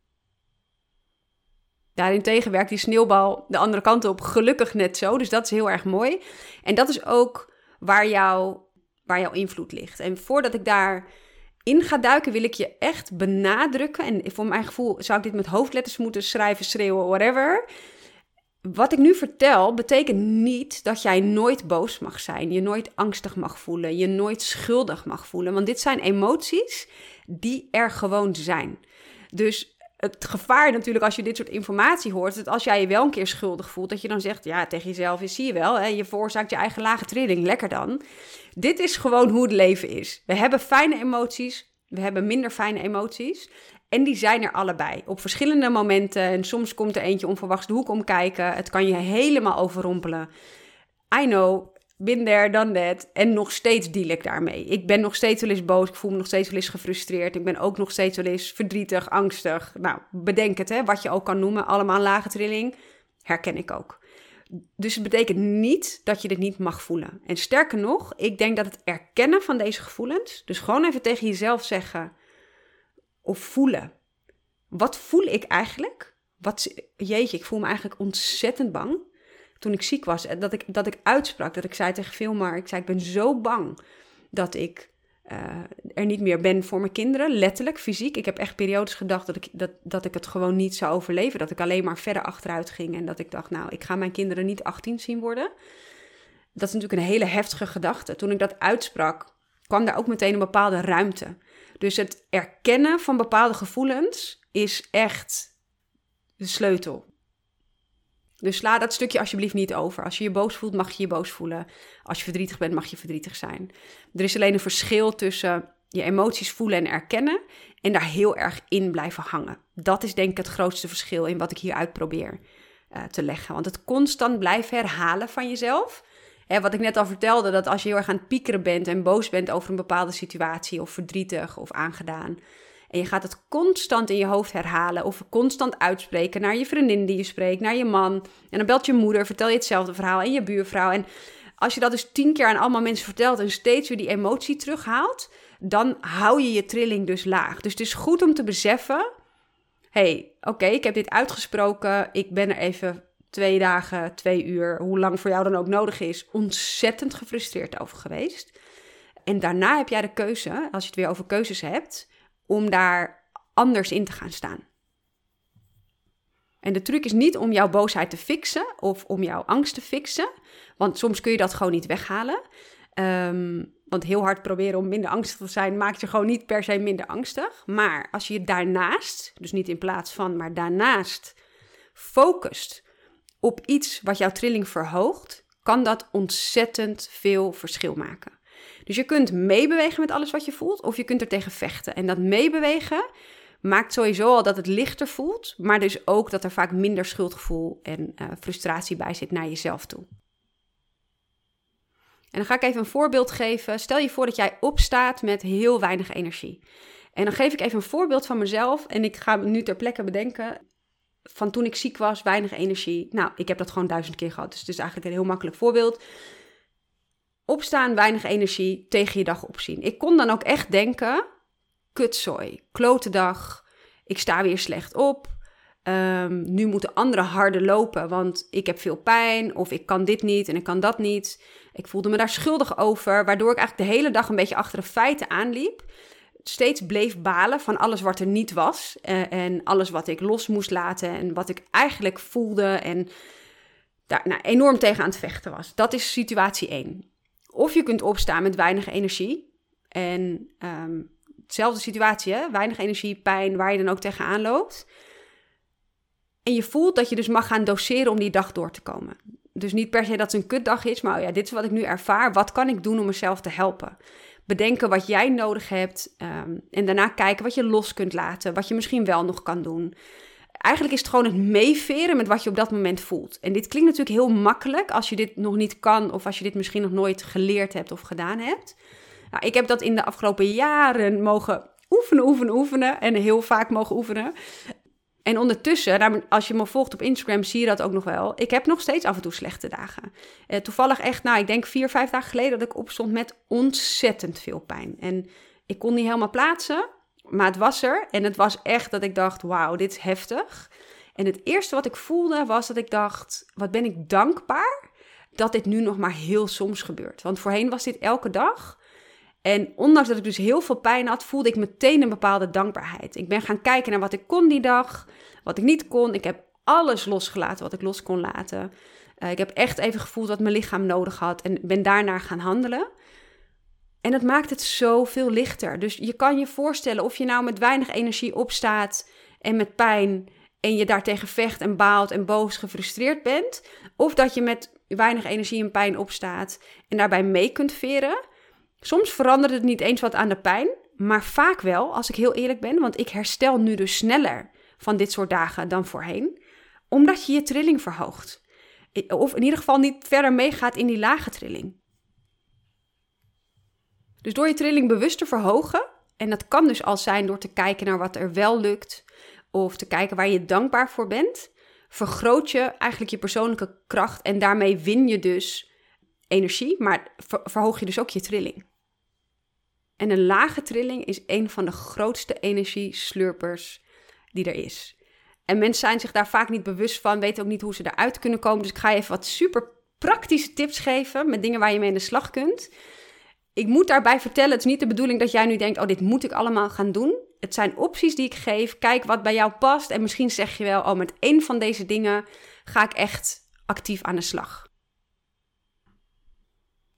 Daarentegen werkt die sneeuwbal de andere kant op gelukkig net zo. Dus dat is heel erg mooi. En dat is ook waar, jou, waar jouw invloed ligt. En voordat ik daar in ga duiken, wil ik je echt benadrukken. En voor mijn gevoel zou ik dit met hoofdletters moeten schrijven, schreeuwen, whatever. Wat ik nu vertel, betekent niet dat jij nooit boos mag zijn. Je nooit angstig mag voelen. Je nooit schuldig mag voelen. Want dit zijn emoties die er gewoon zijn. Dus het gevaar natuurlijk als je dit soort informatie hoort, dat als jij je wel een keer schuldig voelt, dat je dan zegt, ja, tegen jezelf, zie je wel, hè, je veroorzaakt je eigen lage trilling, lekker dan. Dit is gewoon hoe het leven is. We hebben fijne emoties, we hebben minder fijne emoties. En die zijn er allebei. Op verschillende momenten. En soms komt er eentje onverwachts de hoek omkijken. Het kan je helemaal overrompelen. I know, bin there, done that. En nog steeds deal ik daarmee. Ik ben nog steeds wel eens boos. Ik voel me nog steeds wel eens gefrustreerd. Ik ben ook nog steeds wel eens verdrietig, angstig. Nou, bedenk het, hè, wat je ook kan noemen. Allemaal lage trilling. Herken ik ook. Dus het betekent niet dat je dit niet mag voelen. En sterker nog, ik denk dat het erkennen van deze gevoelens, dus gewoon even tegen jezelf zeggen of voelen. Wat voel ik eigenlijk? Wat, jeetje, ik voel me eigenlijk ontzettend bang toen ik ziek was, dat ik, dat ik uitsprak, dat ik zei tegen Filmar, ik zei, ik ben zo bang dat ik uh, er niet meer ben voor mijn kinderen, letterlijk, fysiek. Ik heb echt periodes gedacht dat ik, dat, dat ik het gewoon niet zou overleven, dat ik alleen maar verder achteruit ging en dat ik dacht, nou, ik ga mijn kinderen niet 18 zien worden. Dat is natuurlijk een hele heftige gedachte. Toen ik dat uitsprak, kwam daar ook meteen een bepaalde ruimte. Dus het erkennen van bepaalde gevoelens is echt de sleutel. Dus sla dat stukje alsjeblieft niet over. Als je je boos voelt, mag je je boos voelen. Als je verdrietig bent, mag je verdrietig zijn. Er is alleen een verschil tussen je emoties voelen en erkennen en daar heel erg in blijven hangen. Dat is denk ik het grootste verschil in wat ik hier uit probeer uh, te leggen. Want het constant blijven herhalen van jezelf. Hè, wat ik net al vertelde, dat als je heel erg aan het piekeren bent en boos bent over een bepaalde situatie of verdrietig of aangedaan, en je gaat het constant in je hoofd herhalen of constant uitspreken naar je vriendin die je spreekt, naar je man. En dan belt je moeder, vertel je hetzelfde verhaal en je buurvrouw. En als je dat dus tien keer aan allemaal mensen vertelt en steeds weer die emotie terughaalt, dan hou je je trilling dus laag. Dus het is goed om te beseffen: hey, oké, ik heb dit uitgesproken. Ik ben er even twee dagen, twee uur, hoe lang voor jou dan ook nodig is, ontzettend gefrustreerd over geweest. En daarna heb jij de keuze, als je het weer over keuzes hebt, om daar anders in te gaan staan. En de truc is niet om jouw boosheid te fixen of om jouw angst te fixen, want soms kun je dat gewoon niet weghalen. Ehm, want heel hard proberen om minder angstig te zijn maakt je gewoon niet per se minder angstig. Maar als je je daarnaast, dus niet in plaats van, maar daarnaast focust op iets wat jouw trilling verhoogt, kan dat ontzettend veel verschil maken. Dus je kunt meebewegen met alles wat je voelt, of je kunt er tegen vechten. En dat meebewegen maakt sowieso al dat het lichter voelt, maar dus ook dat er vaak minder schuldgevoel en uh, frustratie bij zit naar jezelf toe. En dan ga ik even een voorbeeld geven. Stel je voor dat jij opstaat met heel weinig energie. En dan geef ik even een voorbeeld van mezelf en ik ga nu ter plekke bedenken van toen ik ziek was, weinig energie. Nou, ik heb dat gewoon duizend keer gehad, dus het is eigenlijk een heel makkelijk voorbeeld. Opstaan, weinig energie, tegen je dag opzien. Ik kon dan ook echt denken, kutzooi, klote dag, ik sta weer slecht op. Um, nu moeten anderen harder lopen, want ik heb veel pijn of ik kan dit niet en ik kan dat niet. Ik voelde me daar schuldig over, waardoor ik eigenlijk de hele dag een beetje achter de feiten aanliep. Steeds bleef balen van alles wat er niet was uh, en alles wat ik los moest laten en wat ik eigenlijk voelde en daar nou, enorm tegen aan het vechten was. Dat is situatie 1. Of je kunt opstaan met weinig energie en um, hetzelfde situatie, hè? weinig energie, pijn, waar je dan ook tegenaan loopt. En je voelt dat je dus mag gaan doseren om die dag door te komen. Dus niet per se dat het een kutdag is, maar oh ja, dit is wat ik nu ervaar. Wat kan ik doen om mezelf te helpen? Bedenken wat jij nodig hebt um, en daarna kijken wat je los kunt laten, wat je misschien wel nog kan doen. Eigenlijk is het gewoon het meeveren met wat je op dat moment voelt. En dit klinkt natuurlijk heel makkelijk als je dit nog niet kan of als je dit misschien nog nooit geleerd hebt of gedaan hebt. Nou, ik heb dat in de afgelopen jaren mogen oefenen, oefenen, oefenen en heel vaak mogen oefenen. En ondertussen, als je me volgt op Instagram, zie je dat ook nog wel. Ik heb nog steeds af en toe slechte dagen. Eh, toevallig echt, nou, ik denk vier, vijf dagen geleden dat ik opstond met ontzettend veel pijn. En ik kon niet helemaal plaatsen, maar het was er. En het was echt dat ik dacht, wauw, dit is heftig. En het eerste wat ik voelde was dat ik dacht, wat ben ik dankbaar dat dit nu nog maar heel soms gebeurt. Want voorheen was dit elke dag. En ondanks dat ik dus heel veel pijn had, voelde ik meteen een bepaalde dankbaarheid. Ik ben gaan kijken naar wat ik kon die dag, wat ik niet kon. Ik heb alles losgelaten wat ik los kon laten. Uh, ik heb echt even gevoeld wat mijn lichaam nodig had en ben daarnaar gaan handelen. En dat maakt het zoveel lichter. Dus je kan je voorstellen of je nou met weinig energie opstaat en met pijn en je daartegen vecht en baalt en boos gefrustreerd bent. Of dat je met weinig energie en pijn opstaat en daarbij mee kunt veren. Soms verandert het niet eens wat aan de pijn, maar vaak wel, als ik heel eerlijk ben, want ik herstel nu dus sneller van dit soort dagen dan voorheen, omdat je je trilling verhoogt. Of in ieder geval niet verder meegaat in die lage trilling. Dus door je trilling bewust te verhogen, en dat kan dus al zijn door te kijken naar wat er wel lukt, of te kijken waar je dankbaar voor bent, vergroot je eigenlijk je persoonlijke kracht en daarmee win je dus energie, maar verhoog je dus ook je trilling. En een lage trilling is een van de grootste energieslurpers die er is. En mensen zijn zich daar vaak niet bewust van, weten ook niet hoe ze eruit kunnen komen. Dus ik ga je even wat super praktische tips geven met dingen waar je mee in de slag kunt. Ik moet daarbij vertellen, het is niet de bedoeling dat jij nu denkt, oh dit moet ik allemaal gaan doen. Het zijn opties die ik geef. Kijk wat bij jou past. En misschien zeg je wel, oh met één van deze dingen ga ik echt actief aan de slag.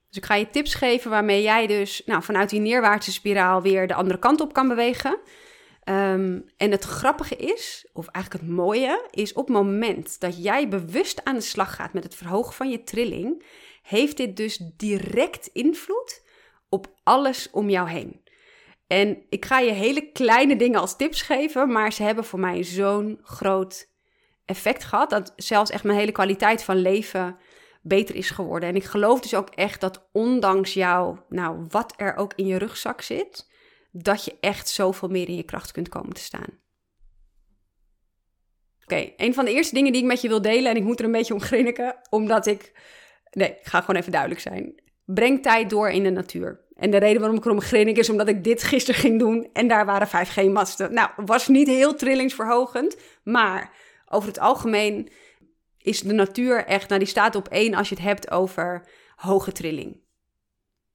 Dus ik ga je tips geven waarmee jij dus nou, vanuit die neerwaartse spiraal weer de andere kant op kan bewegen. Um, en het grappige is, of eigenlijk het mooie, is op het moment dat jij bewust aan de slag gaat met het verhogen van je trilling, heeft dit dus direct invloed op alles om jou heen. En ik ga je hele kleine dingen als tips geven, maar ze hebben voor mij zo'n groot effect gehad dat zelfs echt mijn hele kwaliteit van leven beter is geworden. En ik geloof dus ook echt dat ondanks jou, nou, wat er ook in je rugzak zit, dat je echt zoveel meer in je kracht kunt komen te staan. Oké, een van de eerste dingen die ik met je wil delen, en ik moet er een beetje om grinniken, omdat ik. Nee, ik ga gewoon even duidelijk zijn. Breng tijd door in de natuur. En de reden waarom ik erom grinnik is omdat ik dit gisteren ging doen en daar waren 5G-masten. Nou, was niet heel trillingsverhogend, maar over het algemeen is de natuur echt, nou die staat op één als je het hebt over hoge trilling.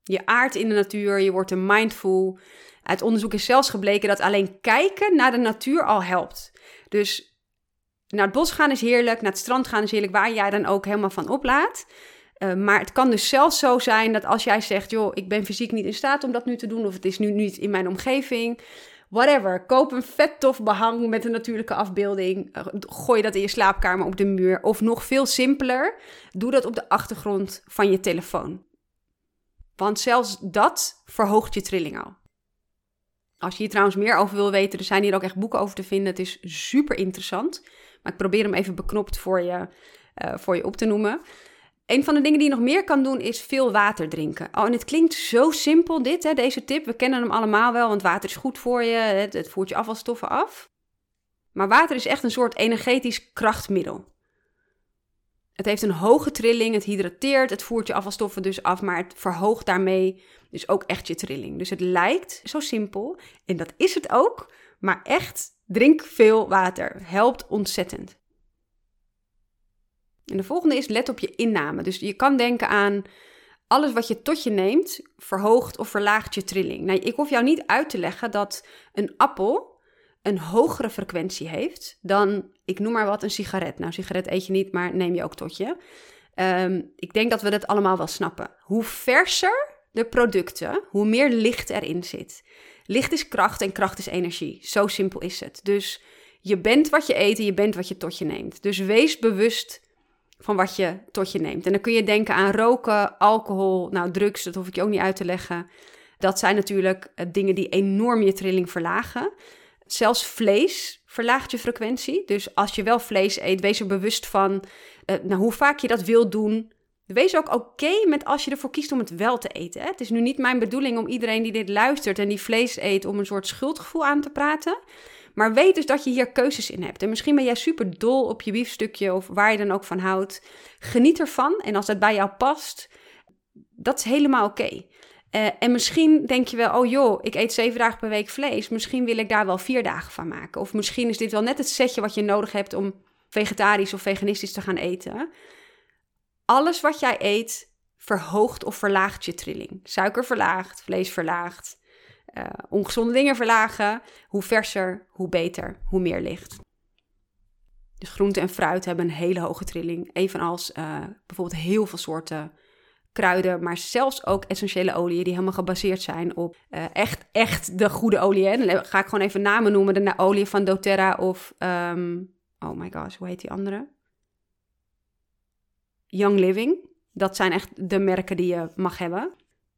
Je aardt in de natuur, je wordt er mindful. Uit onderzoek is zelfs gebleken dat alleen kijken naar de natuur al helpt. Dus naar het bos gaan is heerlijk, naar het strand gaan is heerlijk, waar jij dan ook helemaal van oplaat. Uh, maar het kan dus zelfs zo zijn dat als jij zegt, joh, ik ben fysiek niet in staat om dat nu te doen, of het is nu niet in mijn omgeving, whatever. Koop een vet tof behang met een natuurlijke afbeelding. Eh, gooi dat in je slaapkamer op de muur. Of nog veel simpeler, doe dat op de achtergrond van je telefoon. Want zelfs dat verhoogt je trilling al. Als je hier trouwens meer over wil weten, er zijn hier ook echt boeken over te vinden. Het is super interessant. Maar ik probeer hem even beknopt voor je, uh, voor je op te noemen. Een van de dingen die je nog meer kan doen is veel water drinken. Oh, en het klinkt zo simpel dit, hè, deze tip. We kennen hem allemaal wel, want water is goed voor je. Het, het voert je afvalstoffen af. Maar water is echt een soort energetisch krachtmiddel. Het heeft een hoge trilling, het hydrateert, het voert je afvalstoffen dus af, maar het verhoogt daarmee dus ook echt je trilling. Dus het lijkt zo simpel, en dat is het ook, maar echt, drink veel water. Helpt ontzettend. En de volgende is let op je inname. Dus je kan denken aan alles wat je tot je neemt, verhoogt of verlaagt je trilling. Nou, ik hoef jou niet uit te leggen dat een appel een hogere frequentie heeft dan, ik noem maar wat, een sigaret. Nou, sigaret eet je niet, maar neem je ook tot je. Ehm, ik denk dat we dat allemaal wel snappen. Hoe verser de producten, hoe meer licht erin zit. Licht is kracht en kracht is energie. Zo simpel is het. Dus je bent wat je eet en je bent wat je tot je neemt. Dus wees bewust van wat je tot je neemt. En dan kun je denken aan roken, alcohol, nou drugs, dat hoef ik je ook niet uit te leggen. Dat zijn natuurlijk eh, dingen die enorm je trilling verlagen. Zelfs vlees verlaagt je frequentie. Dus als je wel vlees eet, wees er bewust van uh, nou, hoe vaak je dat wil doen. Wees ook oké met als je ervoor kiest om het wel te eten. Hè? Het is nu niet mijn bedoeling om iedereen die dit luistert en die vlees eet, om een soort schuldgevoel aan te praten. Maar weet dus dat je hier keuzes in hebt. En misschien ben jij super dol op je biefstukje of waar je dan ook van houdt. Geniet ervan. En als dat bij jou past, dat is helemaal oké. Uh, en misschien denk je wel, oh joh, ik eet zeven dagen per week vlees. Misschien wil ik daar wel vier dagen van maken. Of misschien is dit wel net het setje wat je nodig hebt om vegetarisch of veganistisch te gaan eten. Alles wat jij eet verhoogt of verlaagt je trilling. Suiker verlaagt, vlees verlaagt, uh, ongezonde dingen verlagen. Hoe verser, hoe beter, hoe meer licht. Dus groente en fruit hebben een hele hoge trilling. Evenals uh, bijvoorbeeld heel veel soorten kruiden, maar zelfs ook essentiële oliën die helemaal gebaseerd zijn op uh, echt, echt de goede olie. En dan ga ik gewoon even namen noemen. De olie van doTERRA of, um, oh my gosh, hoe heet die andere? Young Living. Dat zijn echt de merken die je mag hebben.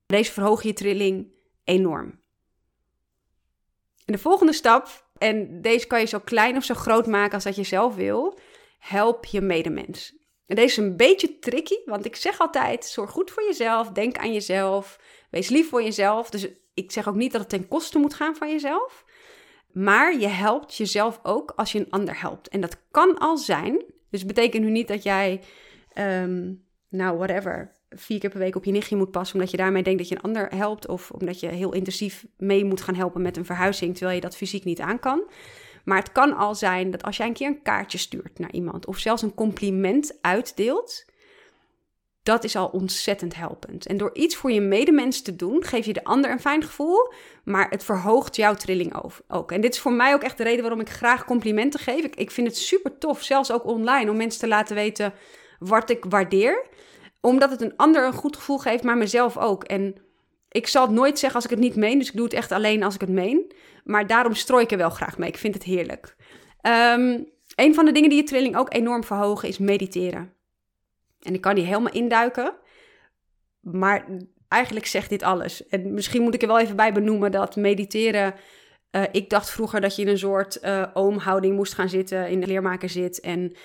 Deze verhogen je trilling enorm. En de volgende stap, en deze kan je zo klein of zo groot maken als dat je zelf wil, help je medemens. En deze is een beetje tricky, want ik zeg altijd: zorg goed voor jezelf, denk aan jezelf, wees lief voor jezelf. Dus ik zeg ook niet dat het ten koste moet gaan van jezelf, maar je helpt jezelf ook als je een ander helpt. En dat kan al zijn. Dus betekent nu niet dat jij, ehm, nou, whatever, vier keer per week op je nichtje moet passen, omdat je daarmee denkt dat je een ander helpt, of omdat je heel intensief mee moet gaan helpen met een verhuizing, terwijl je dat fysiek niet aan kan. Maar het kan al zijn dat als jij een keer een kaartje stuurt naar iemand, of zelfs een compliment uitdeelt, dat is al ontzettend helpend. En door iets voor je medemens te doen, geef je de ander een fijn gevoel, maar het verhoogt jouw trilling ook. En dit is voor mij ook echt de reden waarom ik graag complimenten geef. Ik, ik vind het super tof, zelfs ook online, om mensen te laten weten wat ik waardeer omdat het een ander een goed gevoel geeft, maar mezelf ook. En ik zal het nooit zeggen als ik het niet meen. Dus ik doe het echt alleen als ik het meen. Maar daarom strooi ik er wel graag mee. Ik vind het heerlijk. Um, een van de dingen die je trilling ook enorm verhogen is mediteren. En ik kan die helemaal induiken. Maar eigenlijk zegt dit alles. En misschien moet ik er wel even bij benoemen dat mediteren. Uh, ik dacht vroeger dat je in een soort uh, oomhouding moest gaan zitten, in de leermaker zit. En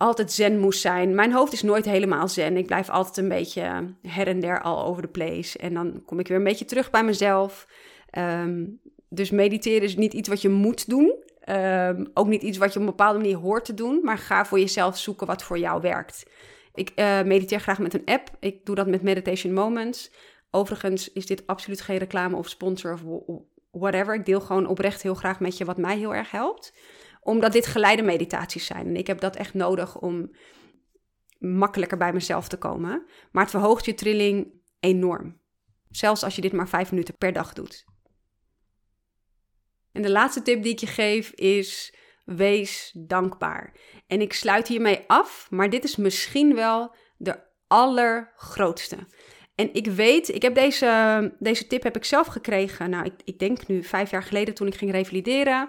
altijd zen moest zijn. Mijn hoofd is nooit helemaal zen. Ik blijf altijd een beetje her en der al over de place. En dan kom ik weer een beetje terug bij mezelf. Um, dus mediteren is niet iets wat je moet doen. Um, ook niet iets wat je op een bepaalde manier hoort te doen. Maar ga voor jezelf zoeken wat voor jou werkt. Ik uh, mediteer graag met een app. Ik doe dat met Meditation Moments. Overigens is dit absoluut geen reclame of sponsor of whatever. Ik deel gewoon oprecht heel graag met je wat mij heel erg helpt omdat dit geleide meditaties zijn. En ik heb dat echt nodig om makkelijker bij mezelf te komen. Maar het verhoogt je trilling enorm. Zelfs als je dit maar vijf minuten per dag doet. En de laatste tip die ik je geef is: wees dankbaar. En ik sluit hiermee af, maar dit is misschien wel de allergrootste. En ik weet, ik heb deze, deze tip heb ik zelf gekregen. Nou, ik, ik denk nu vijf jaar geleden toen ik ging revalideren.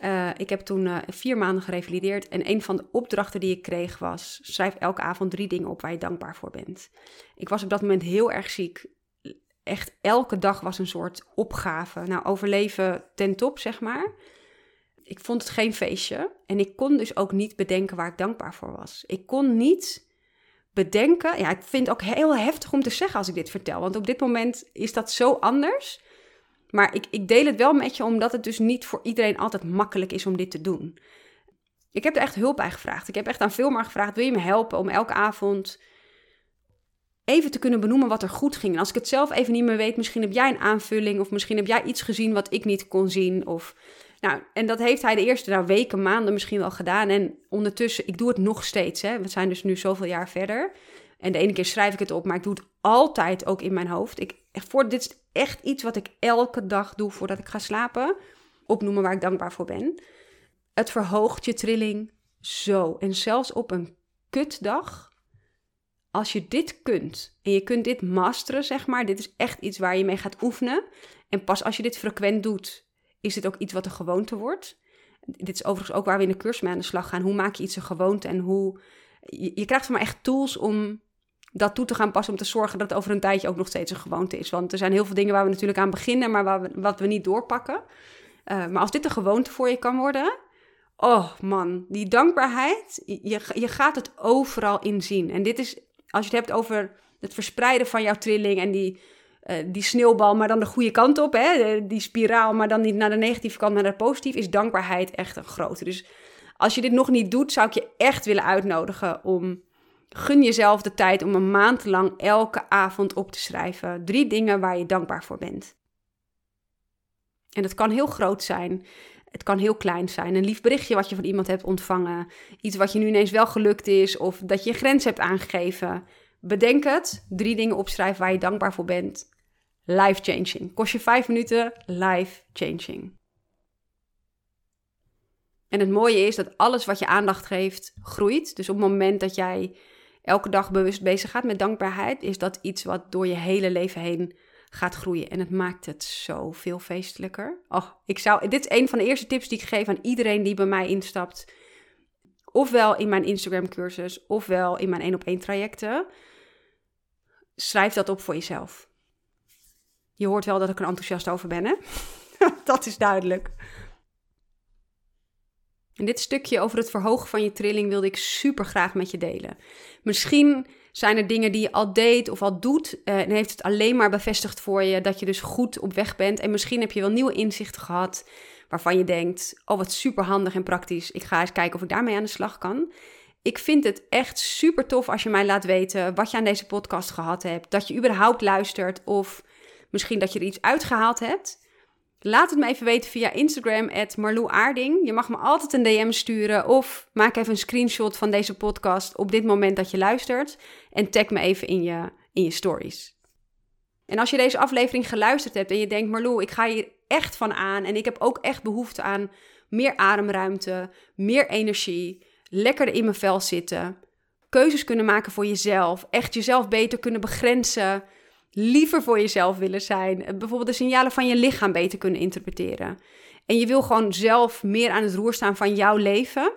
Uh, ik heb toen uh, vier maanden gerevalideerd en een van de opdrachten die ik kreeg was: schrijf elke avond drie dingen op waar je dankbaar voor bent. Ik was op dat moment heel erg ziek echt elke dag was een soort opgave. Nou, overleven ten top, zeg maar. Ik vond het geen feestje. En ik kon dus ook niet bedenken waar ik dankbaar voor was. Ik kon niet bedenken. Ja, ik vind het ook heel heftig om te zeggen als ik dit vertel. Want op dit moment is dat zo anders. Maar ik, ik deel het wel met je, omdat het dus niet voor iedereen altijd makkelijk is om dit te doen. Ik heb er echt hulp bij gevraagd. Ik heb echt aan Vilmar gevraagd: wil je me helpen om elke avond even te kunnen benoemen wat er goed ging? En als ik het zelf even niet meer weet, misschien heb jij een aanvulling of misschien heb jij iets gezien wat ik niet kon zien. Of, nou, en dat heeft hij de eerste nou, weken, maanden misschien wel gedaan. En ondertussen, ik doe het nog steeds. Hè. We zijn dus nu zoveel jaar verder. En de ene keer schrijf ik het op, maar ik doe het altijd ook in mijn hoofd. Ik, voor, dit is echt iets wat ik elke dag doe voordat ik ga slapen. Opnoemen waar ik dankbaar voor ben. Het verhoogt je trilling zo. En zelfs op een kutdag, als je dit kunt en je kunt dit masteren, zeg maar, dit is echt iets waar je mee gaat oefenen. En pas als je dit frequent doet, is dit ook iets wat een gewoonte wordt. Dit is overigens ook waar we in de cursus mee aan de slag gaan. Hoe maak je iets een gewoonte en hoe. Je, je krijgt van mij echt tools om dat toe te gaan passen om te zorgen dat het over een tijdje ook nog steeds een gewoonte is. Want er zijn heel veel dingen waar we natuurlijk aan beginnen, maar waar we, wat we niet doorpakken. Uh, maar als dit een gewoonte voor je kan worden, oh man, die dankbaarheid, je, je gaat het overal in zien. En dit is, als je het hebt over het verspreiden van jouw trilling en die, uh, die sneeuwbal, maar dan de goede kant op, hè? die spiraal, maar dan niet naar de negatieve kant, maar naar de positieve, is dankbaarheid echt een grote. Dus als je dit nog niet doet, zou ik je echt willen uitnodigen om Gun jezelf de tijd om een maand lang elke avond op te schrijven. Drie dingen waar je dankbaar voor bent. En dat kan heel groot zijn. Het kan heel klein zijn. Een lief berichtje wat je van iemand hebt ontvangen. Iets wat je nu ineens wel gelukt is. Of dat je een grens hebt aangegeven. Bedenk het. Drie dingen opschrijven waar je dankbaar voor bent. Life changing. Kost je vijf minuten. Life changing. En het mooie is dat alles wat je aandacht geeft groeit. Dus op het moment dat jij elke dag bewust bezig gaat met dankbaarheid, is dat iets wat door je hele leven heen gaat groeien. En het maakt het zo veel feestelijker. Oh, ik zou, dit is een van de eerste tips die ik geef aan iedereen die bij mij instapt. Ofwel in mijn Instagram cursus, ofwel in mijn één op één trajecten. Schrijf dat op voor jezelf. Je hoort wel dat ik er enthousiast over ben, hè? [laughs] dat is duidelijk. En dit stukje over het verhogen van je trilling wilde ik super graag met je delen. Misschien zijn er dingen die je al deed of al doet eh, en heeft het alleen maar bevestigd voor je dat je dus goed op weg bent. En misschien heb je wel nieuwe inzichten gehad waarvan je denkt, oh wat super handig en praktisch. Ik ga eens kijken of ik daarmee aan de slag kan. Ik vind het echt super tof als je mij laat weten wat je aan deze podcast gehad hebt. Dat je überhaupt luistert of misschien dat je er iets uitgehaald hebt. Laat het me even weten via Instagram, Aarding. Je mag me altijd een DM sturen of maak even een screenshot van deze podcast op dit moment dat je luistert. En tag me even in je, in je stories. En als je deze aflevering geluisterd hebt en je denkt, Marlou, ik ga hier echt van aan en ik heb ook echt behoefte aan meer ademruimte, meer energie, lekkerder in mijn vel zitten, keuzes kunnen maken voor jezelf, echt jezelf beter kunnen begrenzen liever voor jezelf willen zijn. Eh, bijvoorbeeld de signalen van je lichaam beter kunnen interpreteren. En je wil gewoon zelf meer aan het roer staan van jouw leven.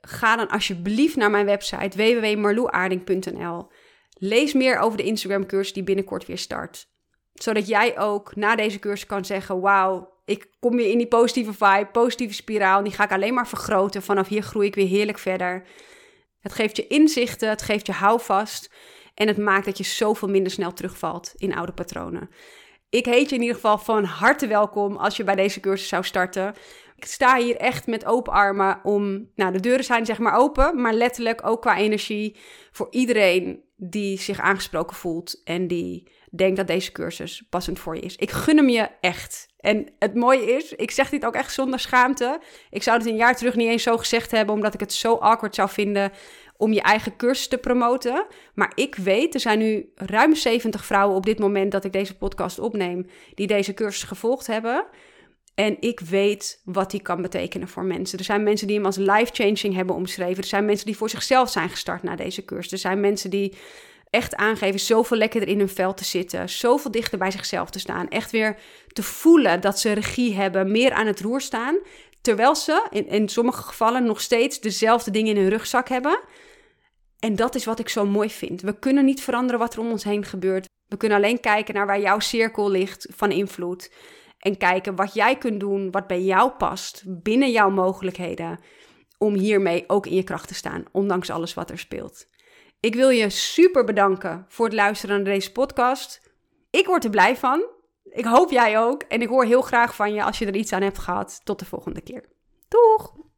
Ga dan alsjeblieft naar mijn website www.marloeaarding.nl. Lees meer over de Instagram cursus die binnenkort weer start. Zodat jij ook na deze cursus kan zeggen: Wauw, ik kom weer in die positieve vibe, positieve spiraal. Die ga ik alleen maar vergroten. Vanaf hier groei ik weer heerlijk verder. Het geeft je inzichten, het geeft je houvast. En het maakt dat je zoveel minder snel terugvalt in oude patronen. Ik heet je in ieder geval van harte welkom als je bij deze cursus zou starten. Ik sta hier echt met open armen om. Nou, de deuren zijn zeg maar open, maar letterlijk ook qua energie voor iedereen die zich aangesproken voelt en die denkt dat deze cursus passend voor je is. Ik gun hem je echt. En het mooie is, ik zeg dit ook echt zonder schaamte. Ik zou het een jaar terug niet eens zo gezegd hebben, omdat ik het zo awkward zou vinden om je eigen cursus te promoten. Maar ik weet, er zijn nu ruim 70 vrouwen op dit moment dat ik deze podcast opneem, die deze cursus gevolgd hebben. En ik weet wat die kan betekenen voor mensen. Er zijn mensen die hem als life-changing hebben omschreven. Er zijn mensen die voor zichzelf zijn gestart na deze cursus. Er zijn mensen die echt aangeven zoveel lekkerder in hun vel te zitten. Zoveel dichter bij zichzelf te staan. Echt weer te voelen dat ze regie hebben. Meer aan het roer staan. Terwijl ze in, in sommige gevallen nog steeds dezelfde dingen in hun rugzak hebben. En dat is wat ik zo mooi vind. We kunnen niet veranderen wat er om ons heen gebeurt. We kunnen alleen kijken naar waar jouw cirkel ligt van invloed. En kijken wat jij kunt doen, wat bij jou past, binnen jouw mogelijkheden. Om hiermee ook in je kracht te staan, ondanks alles wat er speelt. Ik wil je super bedanken voor het luisteren naar deze podcast. Ik word er blij van. Ik hoop jij ook. En ik hoor heel graag van je als je er iets aan hebt gehad. Tot de volgende keer.